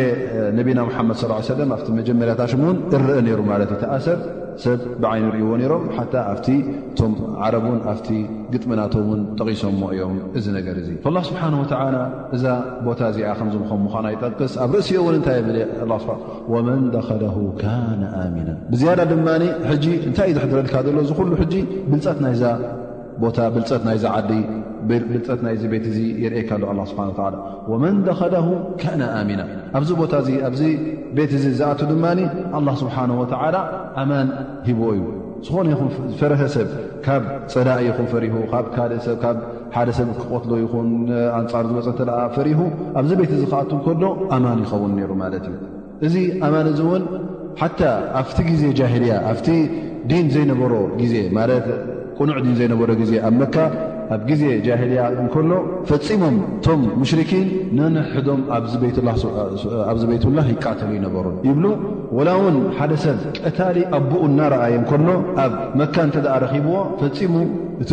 ነቢና ሙሓመድ ስ ሰለም ኣብቲ መጀመርያታ ሽሙ እውን እረአ ነይሩ ማለት እዩ ተኣሰር ሰብ ብዓይኑ ርእዎ ነይሮም ሓታ ኣብቲ እቶም ዓረብ እውን ኣብቲ ግጥሚናቶም እውን ጠቒሶሞ እዮም እዚ ነገር እዚ ላ ስብሓን ወተላ እዛ ቦታ እዚኣ ከምዚ ምም ምዃና ይጠቅስ ኣብ ርእሲኦ እውን እንታይ የብል ስብሓ ወመን ደኸለሁ ካነ ኣሚና ብዝያዳ ድማ ሕጂ እንታይ እዩ ዝሕድረልካ ዘሎ እዚ ኩሉ ሕጂ ብልፀት ናይዛ ቦታ ብልፀት ናይዛ ዓዲ ብልፀት ናይዚ ቤት እዚ የርእካ ኣሎ ኣላ ስብሓን ላ ወመን ደኸለሁ ካነ ኣሚና ኣብዚ ቦታ እዚ ኣብዚ ቤት እዚ ዝኣቱ ድማ ኣላ ስብሓን ወተዓላ ኣማን ሂቦ እዩ ዝኾነ ይኹን ዝፈርሀ ሰብ ካብ ፀላእ ይኹን ፈሪሁ ካብ ካልእ ሰብ ሓደ ሰብ ክቐትሎ ይኹን ኣንጻር ዝመፀ እተ ፈሪሁ ኣብዚ ቤት እዚ ክኣቱ ከሎ ኣማን ይኸውን ነይሩ ማለት እዩ እዚ ኣማን እዚ እውን ሓታ ኣብቲ ግዜ ጃሂልያ ኣብቲ ዲን ዘይነበሮ ግዜ ማለት ቅኑዕ ዲን ዘይነበሮ ግዜ ኣብ መካ ኣብ ግዜ ጃሂልያ እንከሎ ፈፂሞም እቶም ሙሽርኪን ነንሕዶም ኣብዚ ቤትላ ይቃተሉ ይነበሩ ይብሉ ወላ እውን ሓደ ሰብ ቀታሊ ኣቦኡ እናረኣየ እንከሎ ኣብ መካ እንተ ረኪብዎ ፈፂሙ እቲ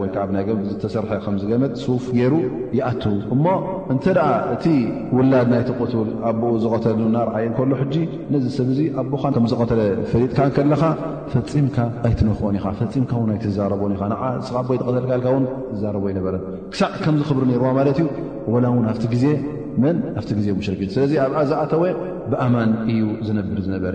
ወይከዓ ብናይ ገመድ ዝተሰርሐ ከምዚ ገመድ ሱፍ ገይሩ ይኣት እሞ እንተ እቲ ውላድ ናይቲ ቅቱል ኣቦኡ ዝቐተሉ ናርዓየ ከሎ ሕጂ ነዚ ሰብ እዚ ኣቦኻ ከምዝቐተለ ፈሊጥካ ከለኻ ፈፂምካ ኣይትነክኦን ኢኻ ፈፂምካ ውን ኣይትዛረቦን ኢኻ ንዓ ንስኻ ኣቦይ ተቐተልካ ልካ ውን ዝዛረቦ ኣይነበረን ክሳዕ ከምዚ ክብሪ ነይርዋ ማለት እዩ ወላ እውን ኣብቲ ግዜ መን ኣብቲ ግዜ ሙሽርኪን ስለዚ ኣብኣ ዝኣተወ ብኣማን እዩ ዝነብር ዝነበረ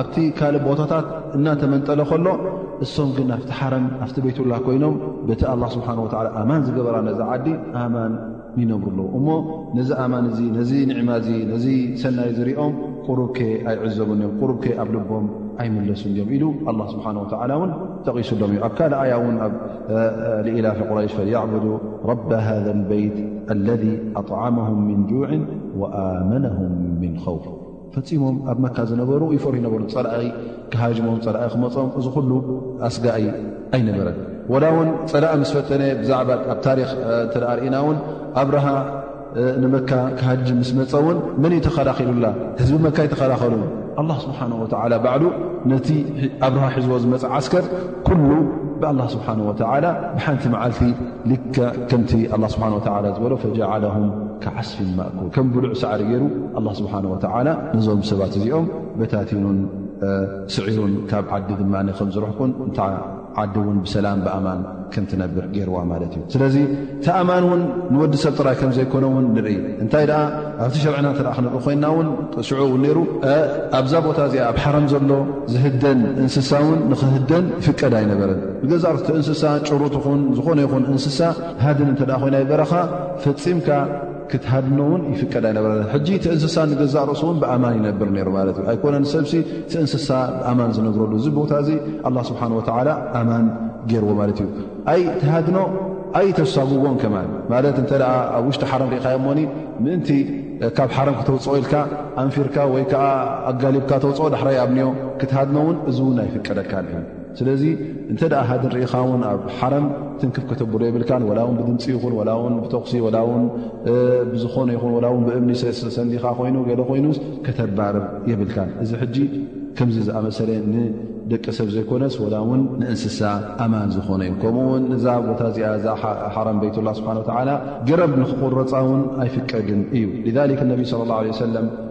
ኣብቲ ካልእ ቦታታት እናተመንጠለ ከሎ እሶም ግን ኣብቲ ሓረም ኣብቲ ቤትላ ኮይኖም በቲ ኣላ ስብሓን ወላ ኣማን ዝገበራ ነዚ ዓዲ ኣማን ይነብሩ ኣለዉ እሞ ነዚ ኣማን እዚ ነዚ ንዕማ እዚ ነዚ ሰናይ ዝርኦም ቁሩብከ ኣይዕዘቡን እዮም ቁሩብከ ኣብ ልቦም ኣይምለሱን እዮም ኢሉ ኣላ ስብሓን ወላ እውን ጠቒሱሎም እዩ ኣብ ካልእ ኣያ እውን ኣብ ልኢላፊ ቁረይሽ ፈያዕቡዱ ረባ ሃذ ልበይት ኣለذ ኣطዓመሁም ምን ጁዕን ወኣመነሁም ምን ኸውፍ ፈፂሞም ኣብ መካ ዝነበሩ ይፈርሁ ነበሩ ፀላኢ ክሃጅሞም ፀላኢ ክመፆም እዚ ኩሉ ኣስጋኢ ኣይነበረን ወላ እውን ፀላኢ ምስ ፈተነ ብዛዕባ ኣብ ታሪክ እተርእና እውን ኣብርሃ ንመካ ክሃጅ ምስ መፀ እውን መን እዩ ተኸላኪሉላ ህዝቢ መካ ይተኸላኸሉ ኣላ ስብሓን ወተላ ባዕሉ ነቲ ኣብርሃ ሒዝዎ ዝመፀ ዓስከር ኩሉ ብኣላ ስብሓን ወተላ ብሓንቲ መዓልቲ ልክዕ ከምቲ ኣላ ስብሓን ወተዓላ ዝበሎ ፈጃዓላሁም ክዓስፊን ማእኩል ከም ብሉዕ ሳዕሪ ገይሩ ኣላ ስብሓን ወተዓላ ነዞም ሰባት እዚኦም በታቲኑን ስዒሩን ካብ ዓዲ ድማ ከም ዝረሕኩን እንታ ዓዲ እውን ብሰላም ብኣማን ከም ትነብር ገይርዋ ማለት እዩ ስለዚ እቲ ኣማን እውን ንወዲ ሰብ ጥራይ ከም ዘይኮነ እውን ንርኢ እንታይ ደኣ ኣብቲ ሸርዕና እተ ክንርኢ ኮይና እውን ሽዑ እውን ነይሩ ኣብዛ ቦታ እዚኣ ኣብ ሓረም ዘሎ ዝህደን እንስሳ እውን ንኽህደን ይፍቀድ ኣይነበረን ብገዛርት እንስሳ ጭሩት ኹን ዝኾነ ይኹን እንስሳ ሃድን እተ ኮይና ይበረኻ ፈፂምካ ክትሃድኖ እውን ይፍቀድ ኣይነበረ ሕጂ እቲ እንስሳ ንገዛ ርእሱ እውን ብኣማን ይነብር ነይሩ ማለት እዩ ኣይኮነን ሰብሲ እቲ እንስሳ ብኣማን ዝነብረሉ እዚ ቦታ እዚ ኣላ ስብሓን ወተዓላ ኣማን ገይርዎ ማለት እዩ ኣይ ትሃድኖ ኣይ ተሳጉጎን ከማን ማለት እንተ ኣብ ውሽጢ ሓረም ርኢኻዮ ሞኒ ምእንቲ ካብ ሓረም ክተውፅኦ ኢልካ ኣንፊርካ ወይ ከዓ ኣጋሊብካ ተውፅኦ ዳሕራይ ኣብንዮ ክትሃድኖ እውን እዚ እውን ኣይፍቀደካን እዩ ስለዚ እንተ ሃዲ ርኢኻ ውን ኣብ ሓረም ትንክፍ ከተብሎ የብልካን ወላ ውን ብድምፂ ይኹን ላ ውን ብተኩሲ ላ ውን ብዝኾነ ይኹን ላ ውን ብእምኒ ሰሰንዲኻ ኮይኑ ገለ ኮይኑ ከተባርር የብልካን እዚ ሕጂ ከምዚ ዝኣመሰለ ንደቂ ሰብ ዘይኮነስ ወላ ውን ንእንስሳ ኣማን ዝኾነ እዩ ከምኡ ውን እዛ ቦታ እዚኣ እዛ ሓረም ቤትላ ስብሓን ወላ ገረብ ንክቁረፃ ውን ኣይፍቀድን እዩ ነቢ ለ ሰለም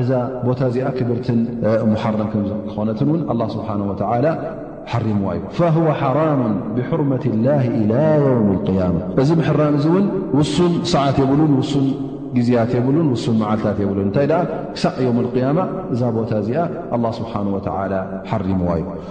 እዛ ቦታ እዚኣ ክብርትን ሙሓረም ከምዝክኾነትን እውን ኣላ ስብሓን ወተዓላ ሓሪምዋ እዩ ፈህወ ሓራሙ ብሕርመት ላ ኢላ የውም ልቅያማ እዚ ምሕራም እዚ እውን ውሱን ሰዓት የብሉን ውሱን ግዜያት የብሉን ውሱን መዓልታት የብሉን እንታይ ደኣ ክሳዕ የውም ልቅያማ እዛ ቦታ እዚኣ ኣላ ስብሓን ወተዓላ ሓሪምዋ እዩ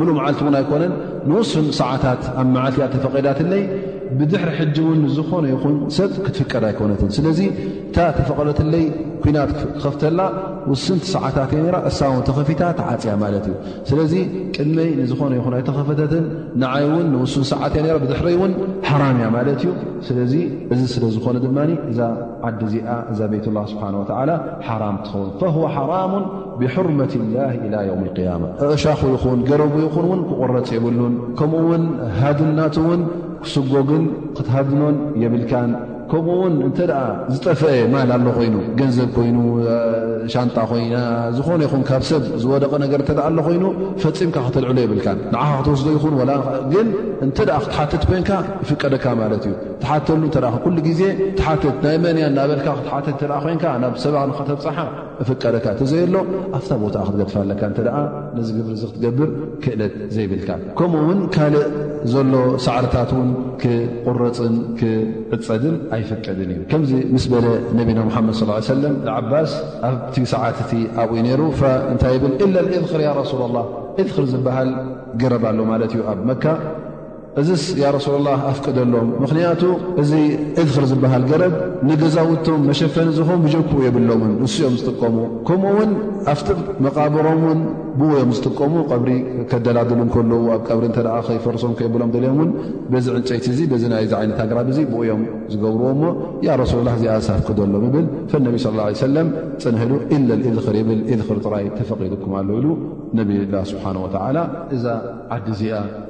ሙሉ መዓልቲ እውን ኣይኮነን ንውሱን ሰዓታት ኣብ መዓልቲ እያ ተፈቒዳትለይ ብድሕሪ ሕጂ እውን ዝኾነ ይኹን ሰብ ክትፍቀድ ኣይኮነትን ስለዚ እታ ተፈቐደትለይ ኩናት ክኸፍተላ ውስንቲ ሰዓታት እየ ራ እሳ ውን ተኸፊታ ተዓፅያ ማለት እዩ ስለዚ ቅድመይ ንዝኾነ ይኹን ኣይተኸፈተትን ንዓይ እውን ንውሱን ሰዓት እያ ራ ብድሕረይ እውን ሓራም እያ ማለት እዩ ስለዚ እዚ ስለ ዝኾነ ድማ እዛ ዓዲ እዚኣ እዛ ቤት ላ ስብሓን ወተላ ሓራም ትኸውን ፈ ሓራሙን ብሕርመት ላህ ኢላ ዮም ቅያማ እእሻኹ ይኹን ገረቡ ይኹን እውን ክቆረፅ የብሉን ከምኡ ውን ሃድናት እውን ክስጎግን ክትሃድኖን የብልካን ከምኡ ውን እንተ ዝጠፈአ ማል ኣሎ ኮይኑ ገንዘብ ኮይኑ ሻንጣ ኮይና ዝኾነ ይኹን ካብ ሰብ ዝወደቐ ነገር እተ ኣሎ ኮይኑ ፈፂምካ ከተልዕሎ የብልካን ንዓኻ ክትወስዶ ይኹን ላ ግን እንተ ክትሓትት ኮይንካ ይፍቀደካ ማለት እዩ ትሓተሉ ኩሉ ግዜ ትሓትት ናይ መን እያ እናበልካ ክትሓትት ኮይንካ ናብ ሰባ ንኸተብፅሓ እፍቀደካ እተዘየሎ ኣብታ ቦታ ክትገድፋ ኣለካ እንተ ነዚ ግብሪ ዚ ክትገብር ክእለት ዘይብልካ ከምኡ ውን ካልእ ዘሎ ሳዕርታት ውን ክቁረፅን ክዕፀድን ኣይፍቀድን እዩ ከምዚ ምስ በለ ነቢና ሙሓመድ ስ ሰለም ንዓባስ ኣብቲ ሰዓት እቲ ኣብኡ ነይሩ እንታይ ይብል ኢላ እዝክር ያ ረሱላ ላ እዝክር ዝበሃል ገረብ ኣሎ ማለት እዩ ኣብ መካ እዚስ ያ ረሱላ ላህ ኣፍቅደሎም ምኽንያቱ እዚ እድኽር ዝበሃል ገረብ ንገዛውቶም መሸፈኒ ዝኾም ብጀክኡ የብሎምን ንሱ እዮም ዝጥቀሙ ከምኡ ውን ኣብቲ መቓብሮም ውን ብኡ እዮም ዝጥቀሙ ቀብሪ ከደላድሉ ከለዉ ኣብ ቀብሪ እተ ከይፈርሶም ከይብሎም ደልዮም ውን በዚ ዕንጨይቲ እዚ በዚ ናይዚ ዓይነት ኣግራብ እዚ ብኡ እዮም ዝገብርዎ እሞ ያ ረሱላ ላ እዚኣ ሳፍቅደሎም ይብል ፈነቢ ስ ላ ሰለም ፅንሕሉ ኢለ እድኽር ይብል እድኽር ጥራይ ተፈቒድኩም ኣሎ ኢሉ ነብላ ስብሓን ወተላ እዛ ዓዲ እዚኣ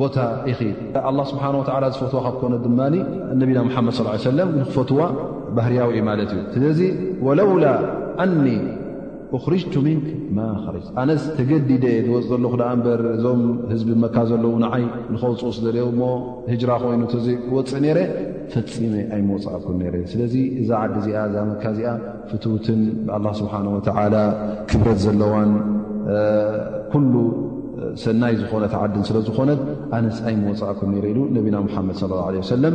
ቦታ ኢኺ ኣላ ስብሓን ወላ ዝፈትዋ ካብ ኮነ ድማ ነቢና ሙሓመድ ስ ሰለም ንክፈትዋ ባህርያዊ እዩ ማለት እዩ ስለዚ ወለውላ ኣኒ ኣኽርጅቱ ምንክ ማ ኸረጅ ኣነስ ተገዲደ ዝወፅ ዘለኹ ዳኣ እምበር እዞም ህዝቢ መካ ዘለዉ ንዓይ ንኸውፅኡ ስደልዮ እሞ ህጅራ ኮይኑ ተዘይወፅእ ነይረ ፈፂመ ኣይመውፃእኩን ነይረ ስለዚ እዛ ዓዲ እዚኣ እዛ መካ እዚኣ ፍትውትን ብኣላህ ስብሓን ወተዓላ ክብረት ዘለዋን ኩሉ ሰናይ ዝኾነት ዓድን ስለ ዝኾነት ኣነስ ኣይምወፃእኩም ነረ ኢሉ ነቢና ሙሓመድ ለ ላ ለ ሰለም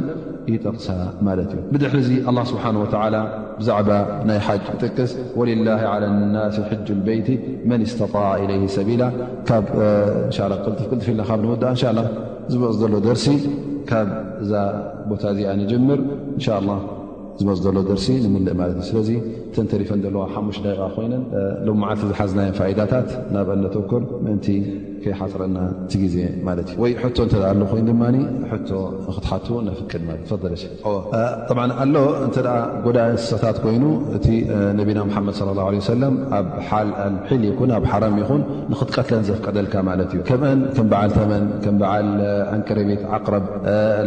ይጠቕሳ ማለት እዩ ብድሕሪ እዚ ኣላ ስብሓን ወተዓላ ብዛዕባ ናይ ሓጅ ይጠቅስ ወልላ ዓላ ናስ ሕጅ ልበይቲ መን ስተጣ ኢለይ ሰቢላ ካብ ን ቅልጥፍ ቅልጥፍ ኢልና ካብ ንወድኣ እንሻ ላ ዝበቕ ዘሎ ደርሲ ካብ እዛ ቦታ እዚኣ ንጀምር እንሻ ላ ዝመፅ ዘሎ ደርሲ ንምልእ ማለት እዩ ስለዚ እተን ተሪፈን ዘለዋ ሓሙሽ ደቂቃ ኮይነን ሎም መዓልቲ ዝሓዝናየን ፋይዳታት ናብ ኣነተኩር ምእንቲ ከይሓፅረና እቲ ግዜ ማለት እዩ ወይ ሕቶ እተ ኣሎ ኮይኑ ድማ ሕቶ ንክትሓትዎ ነፍቅድ ማለት ፈደለ ጠብ ኣሎ እንተ ጎዳ እንስሳታት ኮይኑ እቲ ነቢና ሓመድ ለ ላ ለ ሰለም ኣብ ሓልል ይኹን ኣብ ሓራም ይኹን ንክትቀትለን ዘፍቀደልካ ማለት እዩ ከምአን ከም በዓል ተመን ከም በዓል ኣንቀሬቤት ዓቅረብ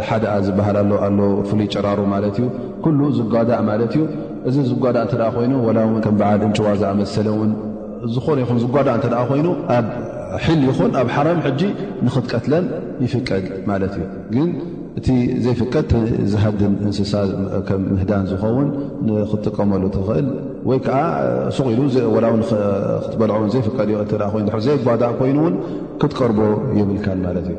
ልሓድኣ ዝበሃል ኣሎ ኣሎ ፍሉይ ጭራሩ ማለት እዩ ኩሉ ዝጓዳእ ማለት እዩ እዚ ዝጓዳእ እተ ኮይኑ ወላ ውን ከም በዓል እንጭዋ ዝኣመሰለ ውን ዝኾነ ይኹን ዝጓዳእ እተ ኮይኑ ኣብ ሕል ይኹን ኣብ ሓራም ሕጂ ንክትቀትለን ይፍቀድ ማለት እዩ ግን እቲ ዘይፍቀድ ዝሃድን እንስሳ ከም ምህዳን ዝኸውን ንክትጥቀመሉ ትኽእል ወይ ከዓ ሱቕ ኢሉ ወላ ውን ክትበልዖ ዘይፍቀድዮ እተ ኮይኑ ዘይ ጓዳእ ኮይኑውን ክትቀርቦ የብልካን ማለት እዩ